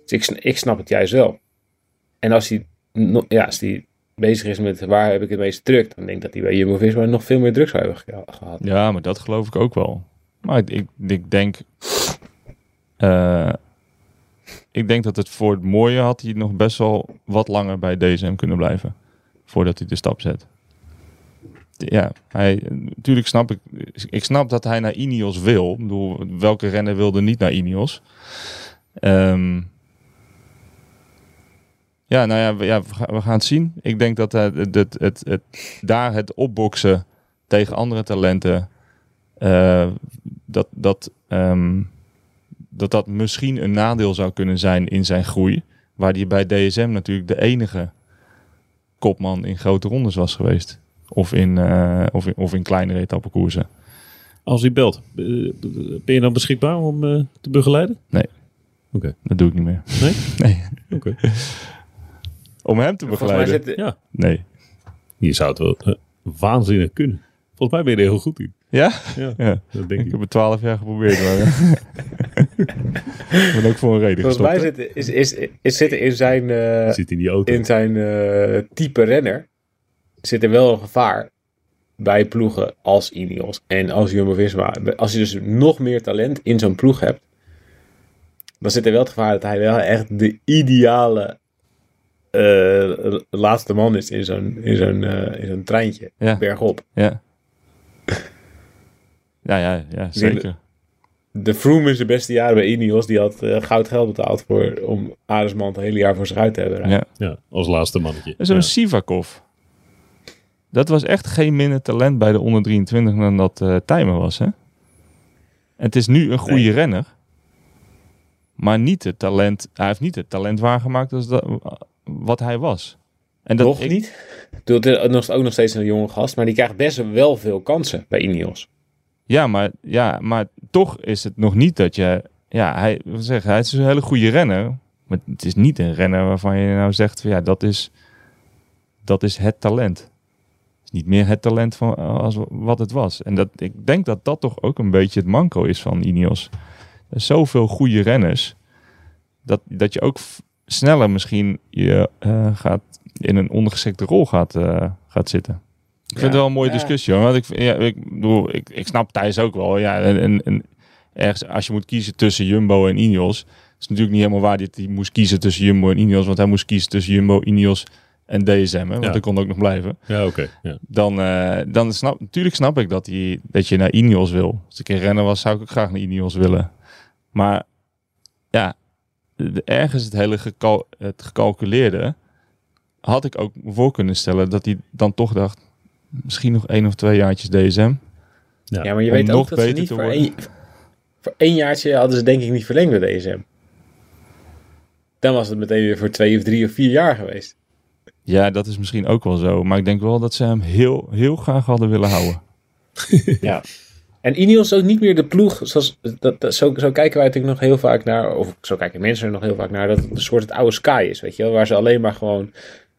Dus ik, ik snap het juist wel. En als hij, ja, als hij bezig is met waar heb ik het meeste druk, dan denk ik dat hij bij Jumbo-Visma nog veel meer druk zou hebben ge- gehad. Ja, maar dat geloof ik ook wel. Maar ik, ik, denk. eh, ik denk dat het voor het mooie had hij nog best wel wat langer bij DSM kunnen blijven. Voordat hij de stap zet. Ja, hij, natuurlijk snap ik. Ik snap dat hij naar Ineos wil. Ik bedoel, welke renner wilde niet naar Ineos? Ehm, ja, nou ja, we, ja, we gaan- het zien. Ik denk dat het, het, het, het, het- daar het opboksen tegen andere talenten. eh, dat, dat, ehm, dat dat misschien een nadeel zou kunnen zijn in zijn groei. Waar hij bij DSM natuurlijk de enige kopman in grote rondes was geweest. Of in, eh, of in, of in kleinere etappekoersen. Als hij belt, eh, ben je dan beschikbaar om eh, te begeleiden? Dat doe ik niet meer. Nee? *laughs* Nee. Oké. Om hem te Volgens mij begeleiden? zit, Ja, Nee. je zou het wel eh, waanzinnig kunnen. Volgens mij ben je er heel goed in. Ja? Ja, Ja. dat denk Ik ik. heb het twaalf jaar geprobeerd. Maar, *laughs* ik ben ook voor een reden volgens gestopt. mij zit, is, is, is zitten in zijn, eh, Zit in die auto. in zijn eh, type renner zit er wel een gevaar bij ploegen als Ineos en als Jumbo-Visma. Als je dus nog meer talent in zo'n ploeg hebt, dan zit er wel het gevaar dat hij wel echt de ideale eh, laatste man is in zo'n, in zo'n, eh, in zo'n treintje, Ja. bergop. Ja. *laughs* Ja, ja, ja, zeker. De Froome in zijn beste jaren bij Ineos, die had eh, goud geld betaald voor, om Aresman het hele jaar voor zich uit te hebben. rijden. Ja. Ja, als laatste mannetje. En zo'n Ja. Sivakov. Dat was echt geen minder talent bij de onder 23 dan dat eh Tijmen was, hè? En het is nu een goede Nee. renner. Maar niet het talent... Hij heeft niet het talent waargemaakt als dat, wat hij was. En dat, Nog ik- niet. Het is ook nog steeds een jonge gast, maar die krijgt best wel veel kansen bij Ineos. Ja maar, ja, maar toch is het nog niet dat je... Ja, hij, wat zeg, hij is een hele goede renner. Maar het is niet een renner waarvan je nou zegt... Van, ja, dat is, dat is het talent. Het is niet meer het talent van, als wat het was. En dat, ik denk dat dat toch ook een beetje het manco is van Ineos. Er zijn zoveel goede renners... Dat, dat je ook sneller misschien je, eh, gaat in een ondergeschikte rol gaat, eh, gaat zitten. Ik vind het wel een mooie Ja. discussie hoor. Want ik, ja, ik, bedoel, ik, ik snap Thijs ook wel. Ja, en, en, en ergens, als je moet kiezen tussen Jumbo en Ineos, is natuurlijk niet helemaal waar dat hij moest kiezen tussen Jumbo en Ineos. Want hij moest kiezen tussen Jumbo, Ineos en DSM. Hè, want Ja. hij kon ook nog blijven. Ja, oké. Ja. Dan, eh, dan snap natuurlijk snap ik dat, hij, dat je naar Ineos wil. Als ik een renner was, zou ik ook graag naar Ineos willen. Maar ja, de- ergens het hele het gecalculeerde had ik ook voor kunnen stellen dat hij dan toch dacht, misschien nog één of twee jaartjes DSM. Ja. Ja, maar je weet nog ook dat ze beter niet voor één, voor één jaartje hadden ze denk ik niet verlengd bij DSM. Dan was het meteen weer voor twee of drie of vier jaar geweest. Ja, dat is misschien ook wel zo. Maar ik denk wel dat ze hem heel, heel graag hadden willen houden. *laughs* Ja. En Ineos is ook niet meer de ploeg, zoals, dat, dat- zo, zo kijken wij natuurlijk nog heel vaak naar, of zo kijken mensen er nog heel vaak naar, dat het een soort het oude Sky is, weet je wel, waar ze alleen maar gewoon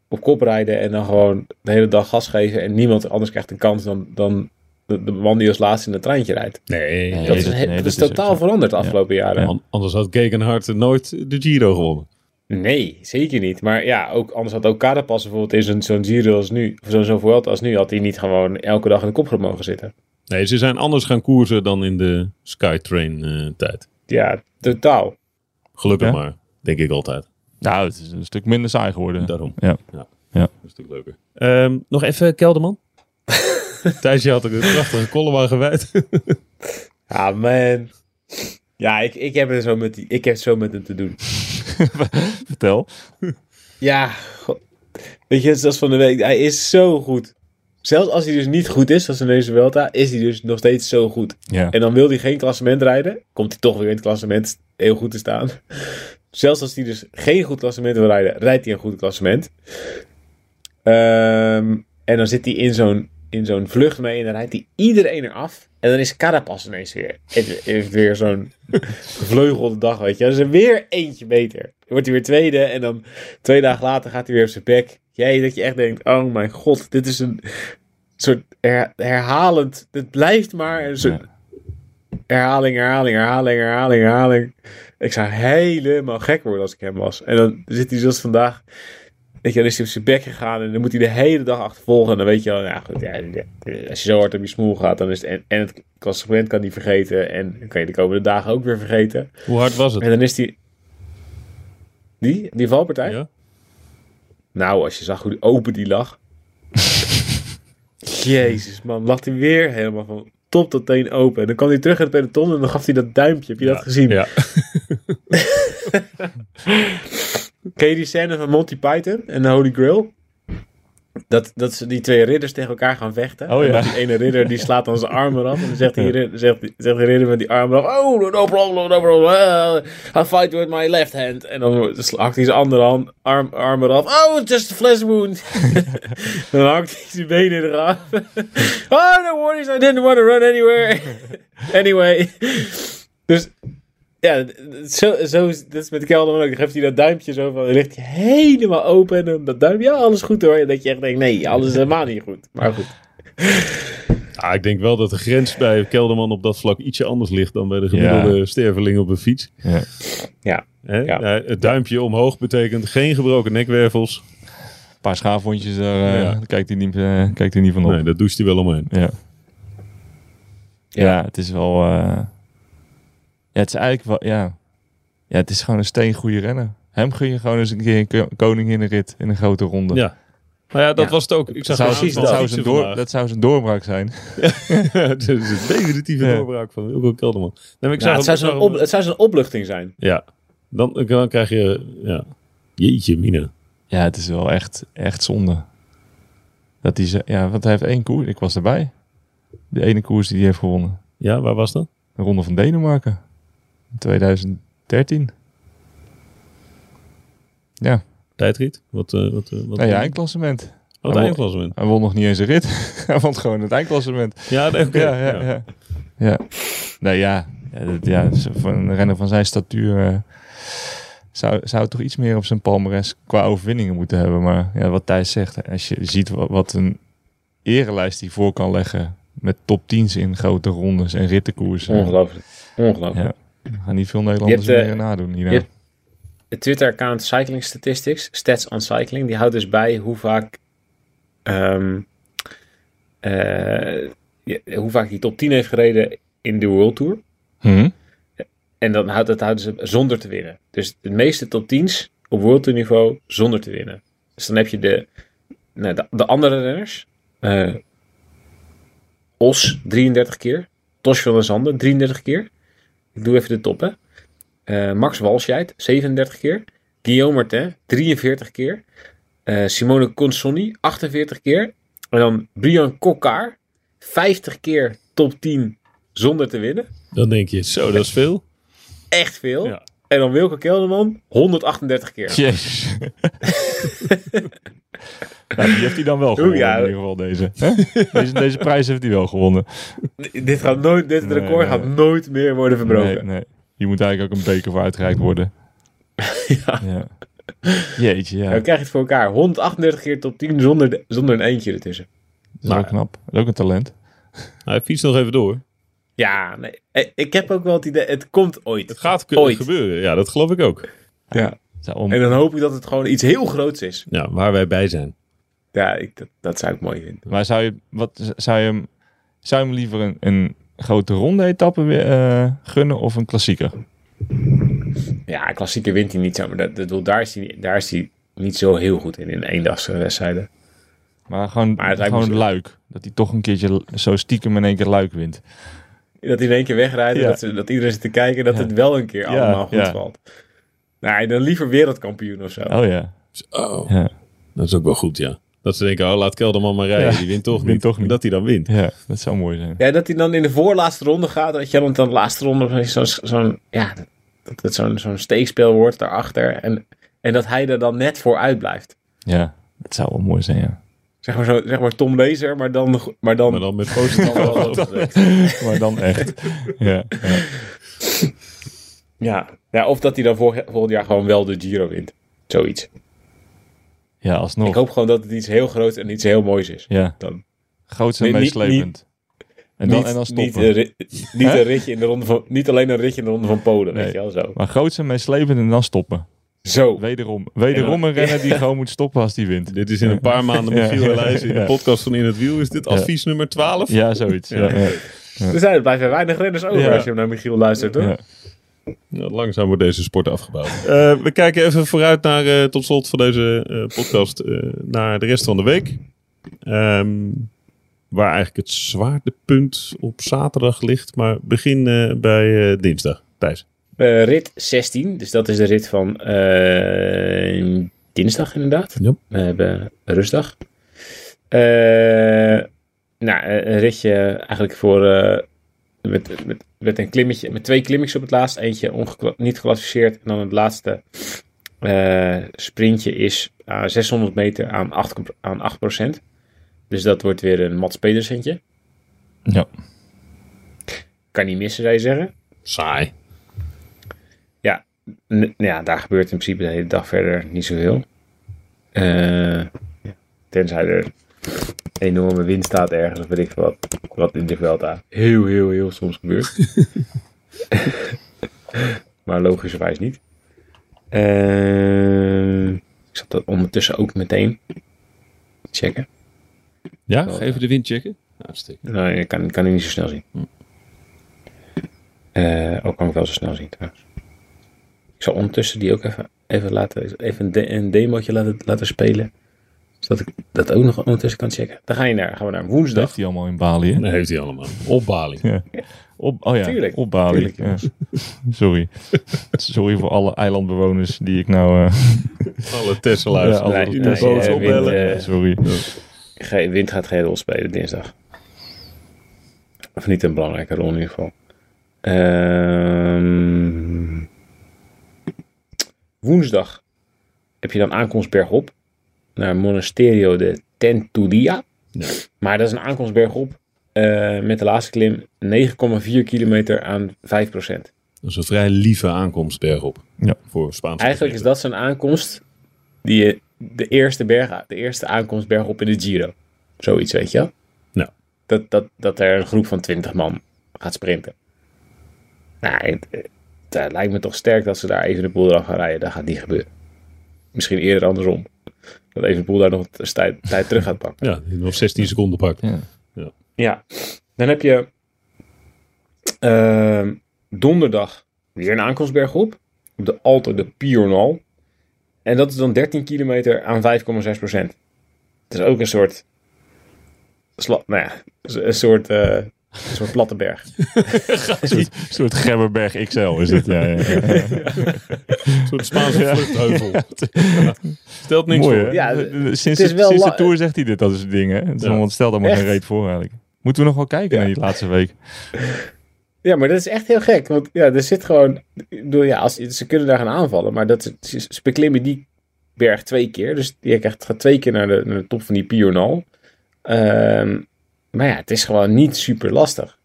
op kop rijden en dan gewoon de hele dag gas geven en niemand anders krijgt een kans dan, dan de, de man die als laatste in het treintje rijdt. Nee, Nee, Dat is, nee, dat dat is totaal zo. veranderd de afgelopen jaren. Ja. An- anders had Gegenhard nooit de Giro gewonnen. Nee, zeker niet. Maar ja, ook, anders had ook Carapaz bijvoorbeeld in zo'n zo'n Giro als nu, of zo'n zo'n Vuelta als nu, had hij niet gewoon elke dag in de kopgroep mogen zitten. Nee, ze zijn anders gaan koersen dan in de Skytrain eh, tijd. Ja, totaal. Gelukkig Ja? maar, denk ik altijd. Nou, het is een stuk minder saai geworden. Daarom. Ja. Een stuk leuker. Ehm, nog even Kelderman. *laughs* Thijsje had er een prachtige column aan gewijd. Ja, *laughs* man. Ja, ik, ik, heb het zo met die, ik heb het zo met hem te doen. *laughs* Vertel. Ja, go- weet je, zoals van de week. Hij is zo goed. Zelfs als hij dus niet goed is, zoals in deze Vuelta, is hij dus nog steeds zo goed. Ja. En dan wil hij geen klassement rijden. Komt hij toch weer in het klassement heel goed te staan. *laughs* Zelfs als hij dus geen goed klassement wil rijden, rijdt hij een goed klassement. Ehm, en dan zit hij in zo'n, in zo'n vlucht mee en dan rijdt hij iedereen eraf. En dan is Carapaz ineens weer. Heeft, heeft weer zo'n *laughs* gevleugelde dag, weet je. Dan is er weer eentje beter. Dan wordt hij weer tweede en dan twee dagen later gaat hij weer op zijn bek. Jij, dat je echt denkt, oh mijn god, dit is een soort her- herhalend... Het blijft maar een soort herhaling, herhaling, herhaling, herhaling, herhaling. Ik zou helemaal gek worden als ik hem was. En dan zit hij zoals vandaag. Weet je, dan is hij op zijn bek gegaan en dan moet hij de hele dag achtervolgen. En dan weet je wel, ja, goed, ja, als je zo hard op je smoel gaat, dan is het. En, en het klassement kan hij vergeten. En dan kan je de komende dagen ook weer vergeten. Hoe hard was het? En dan is die. Die? Die valpartij? Ja? Nou, als je zag hoe open die lag. *laughs* Jezus, man. Lag hij weer helemaal van top tot teen open. En dan kwam hij terug in het peloton en dan gaf hij dat duimpje. Heb je dat gezien? Ja. *laughs* Ken je die scène van Monty Python en de Holy Grail? Dat, dat ze die twee ridders tegen elkaar gaan vechten. Oh, En ja. dat die ene ridder die slaat dan zijn arm eraf. En dan zegt die, ridder, zegt, zegt die ridder met die arm eraf. Oh, no problem, no problem. Uh, I'll fight with my left hand. En dan hakt hij zijn andere hand, arm, arm eraf. Oh, just a flesh wound. *laughs* dan hakt hij zijn benen eraf. oh, no worries, I didn't want to run anywhere. *laughs* anyway. Dus ja, zo, zo is, dat is met Kelderman ook. Dan geeft hij dat duimpje zo van, dan ligt hij helemaal open. En dan dat duimpje, ja, alles goed hoor. En dat je echt denkt, nee, alles is helemaal niet goed. Maar goed. *laughs* Ah, ik denk wel dat de grens bij Kelderman op dat vlak ietsje anders ligt dan bij de gemiddelde sterveling op een fiets. Ja. Ja. Ja. Ja, het duimpje omhoog betekent geen gebroken nekwervels. Een paar schaafwondjes, daar eh, Ja. daar kijkt, hij niet, eh, kijkt hij niet van op. Nee, dat doucht hij wel omheen. Ja. Ja, het is wel... eh, ja, het is eigenlijk wel... Ja. ja, het is gewoon een steengoede renner. Hem gun je gewoon eens een keer een ko- koning in een rit in een grote ronde. Ja. Maar ja, dat Ja. was het ook. Ik Dat zag zou, een precies dat, zou zijn door, dat zou zijn doorbraak zijn. *laughs* Het is een definitieve Ja. doorbraak van Wilco Kelderman. Nee, ik Nou, zag het, zou op, hem- het zou zo'n opluchting zijn. Ja, dan, dan krijg je... Ja. Jeetje, Mina. Ja, het is wel echt, echt zonde. Dat hij ze, ja, want hij heeft één koers. Ik was erbij. De ene koers die hij heeft gewonnen. Ja, waar was dat? De Ronde van Denemarken. In 2013. Ja, Tijdrit? Wat, eh wat, eh, wat nou ja, eindklassement. Oh, het eindklassement. Hij won nog niet eens een rit. *laughs* hij won gewoon het eindklassement. Ja, nee, oké. Ja, ja, ja. ja. Nee, ja. Ja, dat, ja voor een renner van zijn statuur eh, zou, zou toch iets meer op zijn palmares qua overwinningen moeten hebben. Maar ja, wat Thijs zegt, als je ziet wat, wat een erenlijst die voor kan leggen met top 10's in grote rondes en rittenkoersen. Ongelooflijk. Ongelooflijk. Er gaan niet veel Nederlanders hebt, meer nadoen. Hierna. je hebt- Het Twitter-account Cycling Statistics, Stats on Cycling, die houdt dus bij hoe vaak, eh, ja, hoe vaak hij top 10 heeft gereden in de World Tour. Hm? En dan houdt, dat houden ze zonder te winnen. Dus de meeste top 10's op World Tour niveau zonder te winnen. Dus dan heb je de, nou, de, de andere renners. eh, Os 33 keer. Tosh van der Zanden 33 keer. Ik doe even de toppen. Eh, Max Walscheid 37 keer. Guillaume Martin 43 keer. Eh, Simone Consonni 48 keer. En dan Brian Kokkaar 50 keer top 10 zonder te winnen. Dan denk je, zo, dat is veel. Echt veel. Ja. En dan Wilke Kelderman 138 keer. Jezus. *laughs* nou, die heeft hij dan wel gewonnen ja. in ieder geval deze. Hè? deze. Deze prijs heeft hij wel gewonnen. Dit, gaat nooit, dit Nee, record nee. gaat nooit meer worden verbroken. Nee, nee. Hier moet eigenlijk ook een beker voor uitgereikt worden. *laughs* Ja. Ja. Jeetje, ja. Dan krijg je het voor elkaar. 138 keer top 10 zonder, de- zonder een eentje ertussen. Dat is wel Nou, knap. Dat is ook een talent. Hij fietst nog even door. Ja, nee. Eh, Ik heb ook wel het idee, het komt ooit. Het gaat Ooit. gebeuren. Ja, dat geloof ik ook. Ja. Om- En dan hoop ik dat het gewoon iets heel groots is. Ja, waar wij bij zijn. Ja, ik, dat, dat zou ik mooi vinden. Maar zou je, wat, zou je, hem, zou je hem liever een, een grote ronde-etappe weer, eh, gunnen of een klassieker? Ja, klassieker wint hij niet zo. Maar dat, dat, daar, is hij, niet- daar is hij niet zo heel goed in, in eendagse wedstrijden. Maar gewoon, Maar gewoon luik. Dat hij toch een keertje zo stiekem in één keer luik wint. Dat hij in één keer wegrijdt en Ja. dat, ze, dat iedereen zit te kijken en dat Ja. het wel een keer Ja, allemaal goed ja. valt. Nee, dan liever wereldkampioen of zo. Oh ja. Oh, Ja, dat is ook wel goed, ja. Dat ze denken, oh, laat Kelderman maar rijden. Ja, Die wint toch wint niet. toch niet. Dat hij dan wint. ja dat zou mooi zijn. Ja, dat hij dan in de voorlaatste ronde gaat. Dat je dan de laatste ronde zo'n zo'n ja, dat het zo'n zo'n steekspel wordt daarachter. En, en dat hij er dan net voor uitblijft. Ja, dat zou wel mooi zijn, ja. Zeg maar, zo, zeg maar Tom Lezer, maar dan, maar dan, Maar dan met positief *laughs* maar dan echt. Ja, ja. Ja. ja, of dat hij dan volg- volgend jaar gewoon wel de Giro wint. Zoiets. ja alsnog. Ik hoop gewoon dat het iets heel groots en iets heel moois is. Ja, Dan. grootste en Nee, meeslepend. En dan, niet, en dan niet, stoppen. een niet, een ritje in de ronde van, niet alleen een ritje in de ronde van Polen, Nee. weet je wel, zo. Maar grootste en meeslepend en dan stoppen. Zo. Wederom. Wederom een renner die gewoon moet stoppen als die wint. Dit is in een paar maanden. Giel Elijs in de podcast van In het Wiel. Is dit Ja. advies nummer 12? Ja, zoiets. Ja, ja. Er zijn er blijven weinig renners over Ja. als je naar Michiel luistert, hoor. Ja. Nou, langzaam wordt deze sport afgebouwd. Eh, we kijken even vooruit naar, eh, tot slot van deze eh, podcast, eh, naar de rest van de week. Ehm, waar eigenlijk het zwaartepunt op zaterdag ligt. Maar begin bij eh, dinsdag. Thijs. Eh, rit 16, dus dat is de rit van eh, dinsdag inderdaad. Ja. We hebben rustdag. Eh, nou, een ritje eigenlijk voor... met, met, met een klimmetje, met twee klimmetjes op het laatst. Eentje niet geclassificeerd. En dan het laatste sprintje is aan 600 meter aan 8, aan 8%. Dus dat wordt weer een Mats Pedersentje. Ja. Kan niet missen, zou je zeggen. Saai. Ja, daar gebeurt in principe de hele dag verder niet zoveel. Eh, ja, tenzij er enorme wind staat ergens, of weet ik wat. Wat in de Vuelta heel, heel, heel soms gebeurt. *laughs* *laughs* maar logischerwijs niet. Eh, ik zat dat ondertussen ook meteen checken. Ja, ga even de wind checken. Hartstikke. Nou, ik kan, kan ik niet zo snel zien. Hm. Eh, ook kan ik wel zo snel zien trouwens. Zal ondertussen die ook even, even, laten, even een, de, een demootje laten, laten spelen. Zodat ik dat ook nog ondertussen kan checken. Dan ga je naar, gaan we naar Dat woensdag. heeft hij allemaal in Bali, hè? Dat heeft hij allemaal. Op Bali. Ja. Op, oh ja, Tuurlijk, op Bali. tuurlijk, ja. Sorry. Sorry voor alle eilandbewoners die ik nou... eh, *laughs* Alle Tesla's. Ja, alle die nee, de boot eh, opbellen. wind, eh, sorry. Ge- wind gaat geen rol spelen dinsdag. Of niet een belangrijke rol in ieder geval. Ehm, woensdag heb je dan aankomst bergop naar Monasterio de Tentudia. Ja. Maar dat is een aankomst bergop eh, met de laatste klim 9,4 kilometer aan 5%. Dat is een vrij lieve aankomst bergop. Ja. Voor Spaanse Eigenlijk is dat zo'n aankomst die je de eerste, berg, de eerste aankomst bergop in de Giro. Zoiets, weet je wel? Ja. Dat, dat, dat er een groep van 20 man gaat sprinten. Nou, het lijkt me toch sterk dat ze daar even de boel eraf gaan rijden. Dat gaat niet gebeuren. Misschien eerder andersom. Dat even de boel daar nog een tijd, tijd terug gaat pakken. Ja, die nog 16 seconden pakt. Ja. Ja, dan heb je ehm, donderdag weer een aankomstberg op. Op de Alto de Piornal. En dat is dan 13 kilometer aan 5,6 procent. Het is ook een soort... Sla, nou ja, een soort, eh, een soort platte berg. *laughs* Een soort, soort Gemmerberg XL is het. Ja, ja, ja. Een soort Spaanse vluchtheuvel. Stelt niks Mooi, voor. hè? Ja, de- het sinds is wel sinds de Tour zegt hij dit, dat soort dingen. Het is Ja. stelt allemaal geen reet voor eigenlijk. Moeten we nog wel kijken Ja. naar die laatste week. Ja, maar dat is echt heel gek. Want ja, er zit gewoon... Bedoel, ja, als, ze kunnen daar gaan aanvallen. Maar dat, ze, ze beklimmen die berg twee keer. Dus je krijgt, gaat twee keer naar de, naar de top van die Piornal. Ehm, maar ja, het is gewoon niet super lastig.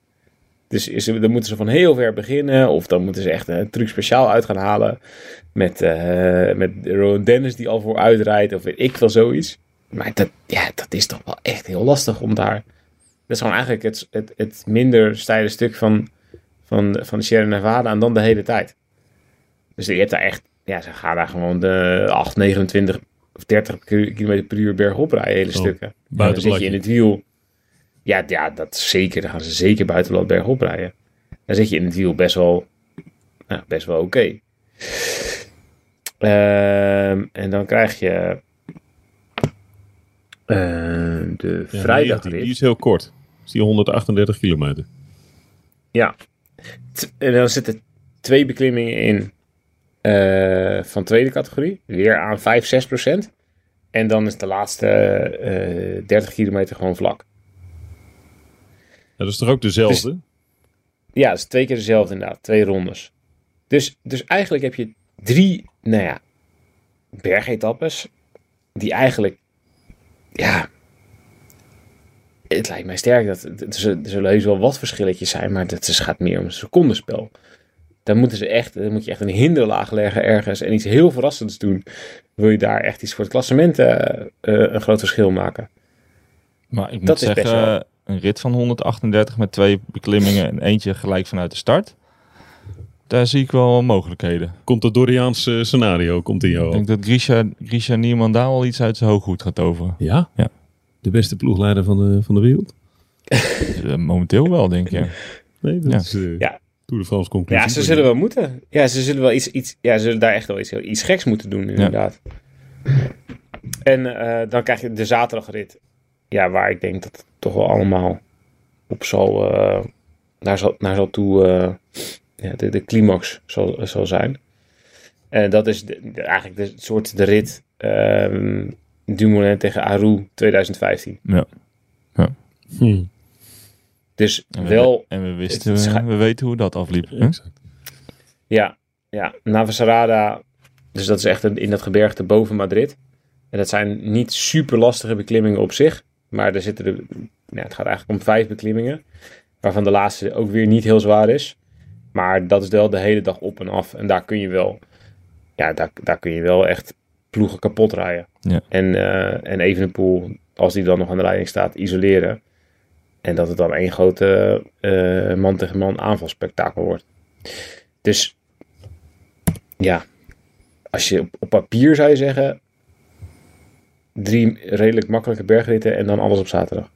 Dus is, dan moeten ze van heel ver beginnen. Of dan moeten ze echt een truc speciaal uit gaan halen. Met, eh met Rowan Dennis die al voor uitrijdt. Of weet ik veel zoiets. Maar dat, ja, dat is toch wel echt heel lastig om daar... Dat is gewoon eigenlijk het, het, het minder steile stuk van, van, van de Sierra Nevada en dan de hele tijd. Dus je hebt daar echt, ja, ze gaan daar gewoon de 8, 29 of 30 km per uur bergop rijden, hele Oh, stukken. En dan buiten zit je in het wiel. Ja, ja, dat zeker. Dan gaan ze zeker buiten blad bergop rijden. Dan zit je in het wiel best wel, nou, best wel oké. Ehm, en dan krijg je ehm, de Ja, vrijdagrit. Die, die is heel kort. Is die 138 kilometer. Ja. T- En dan zitten twee beklimmingen in eh, van tweede categorie. Weer aan 5, 6 procent. En dan is de laatste eh 30 kilometer gewoon vlak. Dat is toch ook dezelfde? Ja, dat is twee keer dezelfde inderdaad. Twee rondes. Dus, dus eigenlijk heb je drie, nou ja, bergetappes. Die eigenlijk, ja... Het lijkt mij sterk dat er zullen- heus wel wat verschilletjes zijn, maar het gaat meer om een secondenspel. Dan moeten ze echt, dan moet je echt een hinderlaag leggen ergens en iets heel verrassends doen. Wil je daar echt iets voor het klassement eh, eh, een groot verschil maken? Maar ik moet Dat is best zeggen, wel- een rit van 138 met twee beklimmingen en eentje gelijk vanuit de start. Daar zie ik wel mogelijkheden. Komt het Doriaanse scenario komt in jou Ik denk dat Grisha, Grisha Niemann daar wel iets uit zijn hooghoed gaat toveren. Ja? Ja. De beste ploegleider van de, van de wereld? Dus, *laughs* eh, momenteel wel, denk ik. Ja. Nee, dat Ja. is uh, Ja. Tour de France conclusie. Ja, ze zullen wel moeten. Ja, ze zullen wel iets, iets ja, ze zullen daar echt wel iets, iets geks moeten doen, inderdaad. En eh, dan krijg je de zaterdagrit. Ja, waar ik denk dat het toch wel allemaal op zal, eh, naar, zal, naar zal toe, eh, ja, de, de climax zal, zal zijn. En dat is de, de- eigenlijk de soort de rit ehm, Dumoulin tegen Aru 2015. Ja. Hm. Dus En we, wel, en we wisten, het we weten hoe dat afliep. hè? Ja, ja, Navacerrada, dus dat is echt een- in dat gebergte boven Madrid. En dat zijn niet super lastige beklimmingen op zich, maar er zitten er, ja, het gaat eigenlijk om vijf beklimmingen, waarvan de laatste ook weer niet heel zwaar is. Maar dat is wel de hele dag op en af. En daar kun je wel, ja, daar, daar kun je wel echt ploegen kapot rijden. Ja. En, eh en Evenepoel, als die dan nog aan de leiding staat, isoleren. En dat het dan één grote eh, man tegen man aanvalspektakel wordt. Dus ja, als je op, op papier zou je zeggen, drie redelijk makkelijke bergritten en dan alles op zaterdag.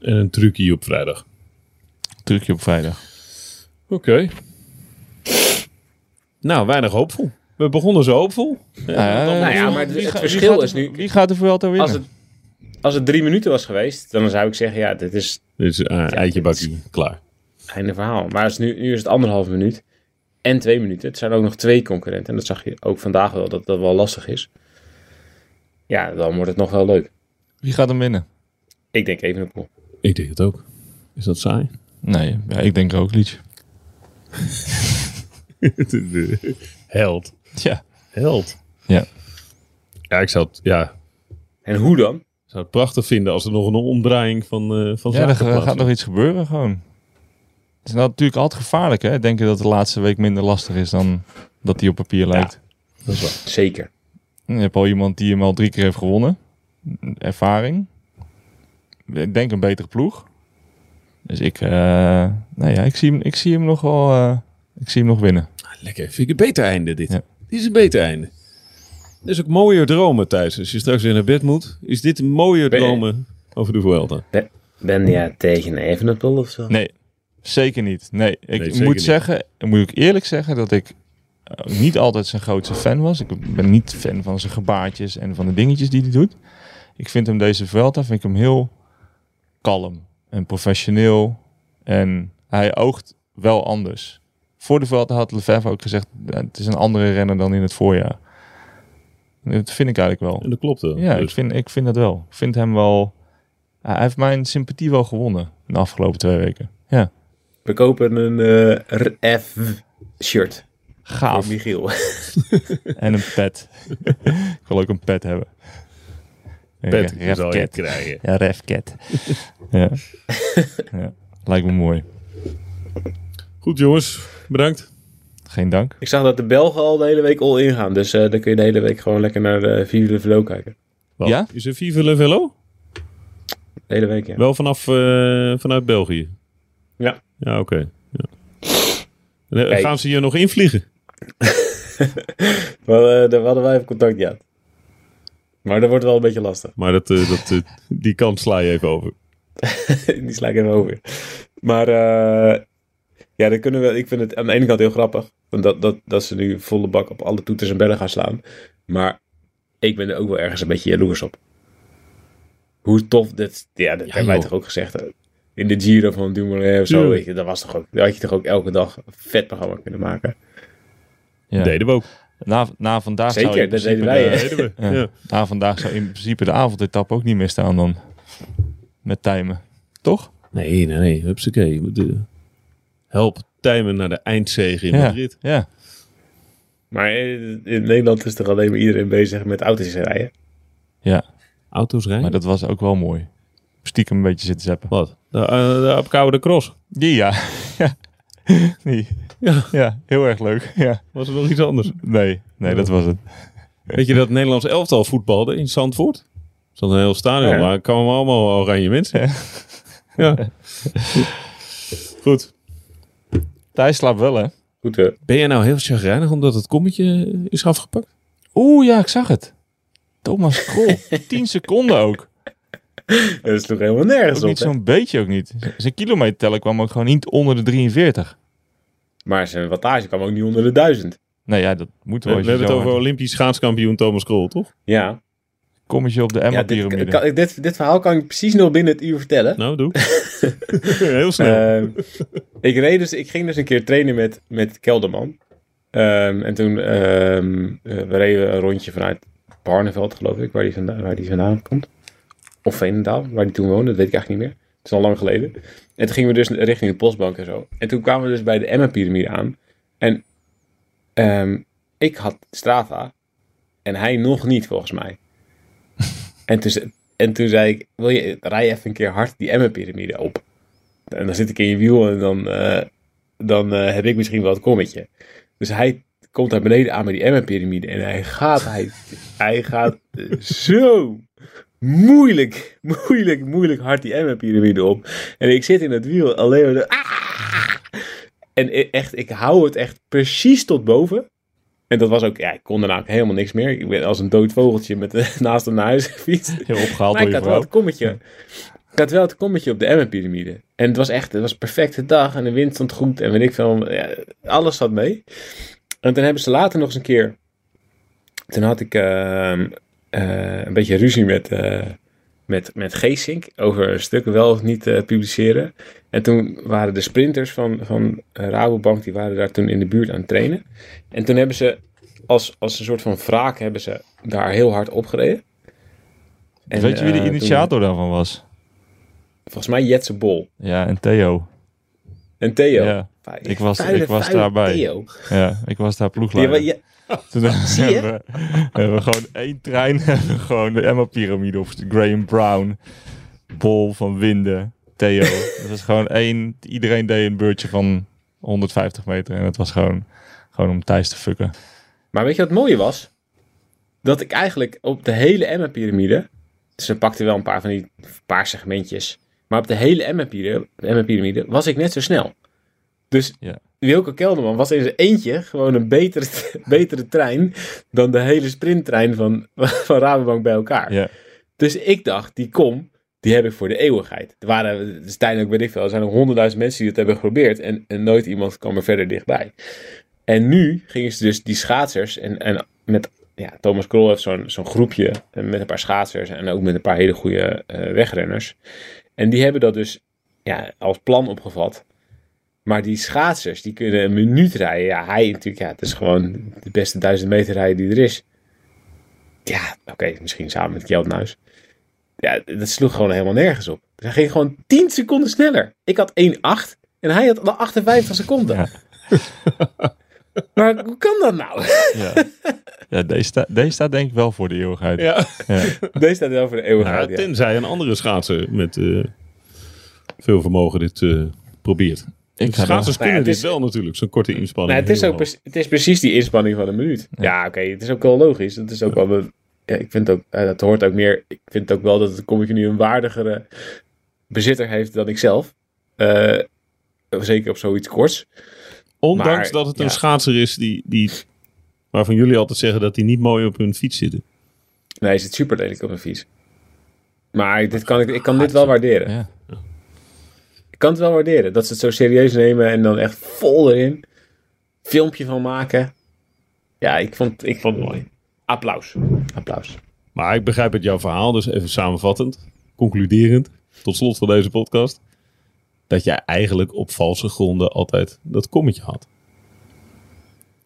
En een trucje op vrijdag. Trucje op vrijdag. Oké. Nou, weinig hoopvol. We begonnen zo hoopvol. Nou ja, Nou maar het verschil gaat is nu- Wie gaat er voor Vuelta winnen? Als het, als het drie minuten was geweest, dan zou ik zeggen, ja, dit is Dit is uh, eitje bakkie. Klaar. einde verhaal. Maar als nu, nu is het anderhalf minuut en twee minuten. Het zijn ook nog twee concurrenten. En dat zag je ook vandaag wel, dat dat wel lastig is. Ja, dan wordt het nog wel leuk. Wie gaat hem winnen? Ik denk even een Ik denk het ook. Is dat saai? Nee, ja, ik denk Roglic. *laughs* Held. Ja. Held. Ja. Ja, ik zou het, ja, En hoe dan? zou het prachtig vinden als er nog een omdraaiing van, eh van Ja, er gaat nog iets gebeuren gewoon. Het is natuurlijk altijd gevaarlijk, hè? Denken dat de laatste week minder lastig is dan dat die op papier lijkt. Dat is waar. Zeker. Je hebt al iemand die hem al drie keer heeft gewonnen. Ervaring. Ik denk een betere ploeg. Dus ik, eh, nou ja, ik zie hem, ik zie hem nog wel, eh, ik zie hem nog winnen. Lekker. Vind ik een beter einde dit. Ja. Dit is een beter einde. Dit is ook mooier dromen thuis. Als je straks weer naar bed moet, is dit een mooier Ben dromen over de Vuelta. Ben jij tegen Evenepoel of zo? Nee, zeker niet. Nee, ik Nee, zeker moet niet. zeggen, moet ik eerlijk zeggen dat ik niet altijd zijn grootste fan was. Ik ben niet fan van zijn gebaartjes en van de dingetjes die hij doet. Ik vind hem deze Vuelta vind ik hem heel kalm en professioneel en hij oogt wel anders. Voor de Vuelta had Lefebvre ook gezegd, eh, het is een andere renner dan in het voorjaar. En Dat vind ik eigenlijk wel. En dat klopt wel. Ja, Dus ik vind, ik vind dat wel. Ik vind hem wel... Hij heeft mijn sympathie wel gewonnen de afgelopen twee weken. Ja, We kopen een eh RF-shirt gaaf. voor Michiel. *laughs* En een pet. *laughs* ik wil ook een pet hebben. Pet Ja, zal je refcat. krijgen. Ja, refcat. *laughs* ja. ja. Lijkt me mooi. Goed jongens, bedankt. Geen dank. Ik zag dat de Belgen al de hele week all in gaan. Dus eh, dan kun je de hele week gewoon lekker naar de Vive le Velo kijken. Wat? Ja? Is er Vive le Velo? De hele week, ja. Wel vanaf, eh, vanuit België? Ja. Ja, oké. Ja. Kijk. Gaan ze hier nog invliegen? *laughs* Maar, eh, daar hadden wij even contact, ja. Maar dat wordt wel een beetje lastig. Maar dat, eh, dat, eh, die kant sla je even over. *laughs* Die sla ik even over. Maar ja, dan kunnen we, ik vind het aan de ene kant heel grappig. want Dat, dat, dat ze nu volle bak op alle toeters en bellen gaan slaan. Maar ik ben er ook wel ergens een beetje jaloers op. Hoe tof dit... Ja, dat hebben wij toch ook gezegd. In de Giro van Dumoulin of zo. Weet je, dat, was toch ook, daar had je toch ook elke dag een vet programma kunnen maken. Ja. Deden we ook. Na, na vandaag Zeker, zou in dat principe deden wij, de-? Deden we. Ja. Ja. Na vandaag zou in principe de avondetap ook niet meer staan dan. Met timen. Toch? Nee, nee, nee. Hupsakee. De, help Tijmen naar de eindzege in ja. Madrid. Ja. Maar in in Nederland is toch alleen maar iedereen bezig met auto's rijden. Ja. Auto's rijden? Maar dat was ook wel mooi. Stiekem een beetje zitten zappen. Wat? De, uh, de cross. Die ja. ja. *laughs* Die. Ja. Ja, heel erg leuk. *laughs* Ja. Was er nog iets anders? Nee, nee, dat was het. Weet je dat het Nederlands elftal voetbalde in Zandvoort? Er zat een heel stadion, Ja. maar er kwamen allemaal oranje mensen. Ja. Goed. Thijs slaapt wel, hè? Goed, eh, Ben jij nou heel chagrijnig omdat het kommetje is afgepakt? Oeh, ja, ik zag het. Thomas Krol. *laughs* 10 seconden ook. *laughs* dat sloeg helemaal nergens Ook op. niet zo'n beetje ook niet. Zijn kilometer teller kwam ook gewoon niet onder de 43. Maar zijn wattage kwam ook niet onder de duizend. Nee, ja, dat moet We, wel. we je hebben het over Olympisch schaatskampioen Thomas Krol, toch? Ja, Kommetje op de ja dit, Emma-pyramide. dit, dit verhaal kan ik precies nog binnen het uur vertellen. Nou, doe. *laughs* heel snel. Ehm, ik, reed dus, ik ging dus een keer trainen met, met Kelderman. Ehm, en toen, ehm, eh, we reden een rondje vanuit Barneveld, geloof ik, waar die vandaan, waar die vandaan komt. Of Veenendaal, waar die toen woonde, dat weet ik eigenlijk niet meer. Het is al lang geleden. En toen gingen we dus richting de postbank en zo. En toen kwamen we dus bij de Emma-pyramide aan. En ehm, ik had Strava en hij nog niet, volgens mij. *laughs* en, toen, en toen zei ik, wil je, rij even een keer hard die Emma-pyramide op. En dan zit ik in je wiel en dan, eh, dan eh, heb ik misschien wel het kommetje. Dus hij komt daar beneden aan met die Emma-pyramide. En hij gaat, hij, hij gaat *laughs* zo moeilijk, *laughs* moeilijk, moeilijk hard die Emma-pyramide op. En ik zit in het wiel alleen maar... Ah! En echt, ik hou het echt precies tot boven. En dat was ook, ja, ik kon daarna helemaal niks meer. Ik ben als een dood vogeltje met, *laughs* naast hem naar huis gefietst. Heel opgehaald maar ik had wel het kommetje. Ik had wel het kommetje op de Emma-pyramide. En het was echt, het was een perfecte dag en de wind stond goed en weet ik veel. Ja, alles zat mee. En toen hebben ze later nog eens een keer. Toen had ik uh, uh, een beetje ruzie met, uh, met, met Geesink over stukken wel of niet publiceren. En toen waren de sprinters van, van Rabobank, die waren daar toen in de buurt aan het trainen. En toen hebben ze als, als een soort van wraak hebben ze daar heel hard opgereden. En, Weet je wie de initiator toen, daarvan was? Volgens mij Jetse Bol. Ja, en Theo. En Theo. Ja. Ik was, ik was daarbij. Theo. Ja, ik was daar ploegleider. Ja, *laughs* Toen hebben we, hebben we gewoon één trein, *laughs* hebben gewoon de Emma-pyramide of Graham Brown, Bol van Winden, Theo. Het was gewoon één, iedereen deed een beurtje van 150 meter en het was gewoon, gewoon om Thijs te fucken. Maar weet je wat het mooie was? Dat ik eigenlijk op de hele Emma-pyramide, dus ze pakten wel een paar van die paar segmentjes, maar op de hele Emma-pyramide was ik net zo snel. Dus ja. Wilke Kelderman was in zijn eentje gewoon een betere, *laughs* betere trein dan de hele sprinttrein van, *laughs* van Rabobank bij elkaar. Ja. Dus ik dacht, die kom, die heb ik voor de eeuwigheid. Er waren, dus ook weet ik veel, er zijn nog honderdduizend mensen die het hebben geprobeerd en, en nooit iemand kwam er verder dichtbij. En nu gingen ze dus die schaatsers en, en met ja, Thomas Krol heeft zo'n zo'n groepje met een paar schaatsers en ook met een paar hele goede uh, wegrenners. En die hebben dat dus ja, als plan opgevat maar die schaatsers, die kunnen een minuut rijden. Ja, hij natuurlijk, ja, het is gewoon de beste duizend meter rijden die er is. Ja, oké, misschien samen met Kjeld Nuis. Ja, dat sloeg gewoon helemaal nergens op. Dus hij ging gewoon 10 seconden sneller. Ik had 1,8 en hij had al 58 seconden. Ja. *laughs* maar hoe kan dat nou? ja, ja deze, sta, deze staat denk ik wel voor de eeuwigheid. Ja, ja. deze staat wel voor de eeuwigheid. Ja, tenzij een andere schaatser met uh, veel vermogen dit uh, probeert. Ik Schaatsers kunnen nou ja, dit wel natuurlijk, zo'n korte inspanning. Nou, het, is ook het is precies die inspanning van een minuut. Ja, oké, het is ook wel logisch. Het is ook wel... Ja, ik vind ook, uh, dat hoort ook meer... Ik vind ook wel dat het Comic nu een waardigere bezitter heeft dan ik zelf. Uh, zeker op zoiets korts. Ondanks dat het een schaatser is die, die, waarvan jullie altijd zeggen dat hij niet mooi op hun fiets zitten. Nee, hij zit super lelijk op een fiets. Maar dit kan ik, ik kan dit wel waarderen. Ja kan het wel waarderen. Dat ze het zo serieus nemen en dan echt vol erin. Filmpje van maken. Ja, ik vond, ik vond het mooi. Applaus. Applaus. Maar ik begrijp het jouw verhaal, dus even samenvattend, concluderend, tot slot van deze podcast. Dat jij eigenlijk op valse gronden altijd dat kommetje had.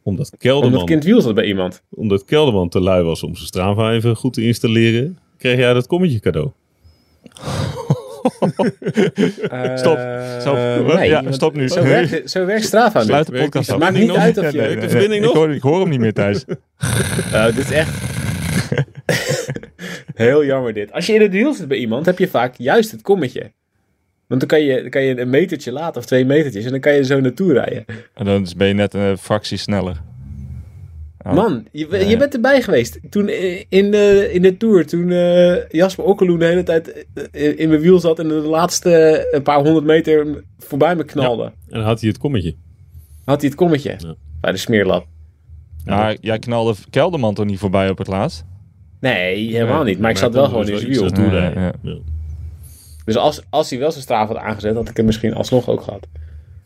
Omdat Kelderman... Omdat kind wiel zat bij iemand. Omdat Kelderman te lui was om zijn Strava even goed te installeren, kreeg jij dat kommetje cadeau. *laughs* stop. Stop. Nee, ja, stop nu. Zo werkt, zo werkt Strava *laughs* Sluit de podcast af. maakt niet uit of je... Ja, nee, nee, ik, hoor, ik hoor hem niet meer thuis. uh, *laughs* dit is echt... Heel jammer dit. Als je in het wiel zit bij iemand, heb je vaak juist het kommetje. Want dan kan je, dan kan je een metertje laten of twee metertjes en dan kan je zo naartoe rijden. En dan ben je net een fractie sneller. Oh. Man, je, je bent erbij geweest. Toen eh, in de, in de tour, toen uh, Jasper Okkeloen de hele tijd eh, in mijn wiel zat en de laatste een paar honderd meter voorbij me knalde. en dan had hij het kommetje. Had hij het kommetje bij de smeerlap. Ja, jij knalde Kelderman toch niet voorbij op het laatst? Nee, helemaal niet. Maar, ik zat wel gewoon in zijn wiel. Dus als, als hij wel zijn straaf had aangezet, had ik hem misschien alsnog ook gehad.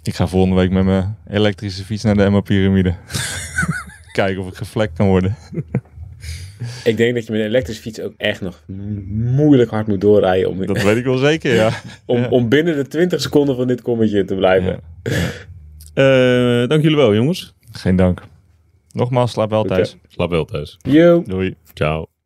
Ik ga volgende week met mijn elektrische fiets naar de Emma-pyramide. *laughs* kijken of ik gevlekt kan worden. Ik denk dat je met een elektrische fiets ook echt nog moeilijk hard moet doorrijden. Om, dat weet ik wel zeker, ja. *laughs* om, om binnen de 20 seconden van dit kommetje te blijven. Ja. Uh, dank jullie wel, jongens. Geen dank. Nogmaals, slaap wel thuis. Slaap wel thuis. Yo. Doei. Ciao.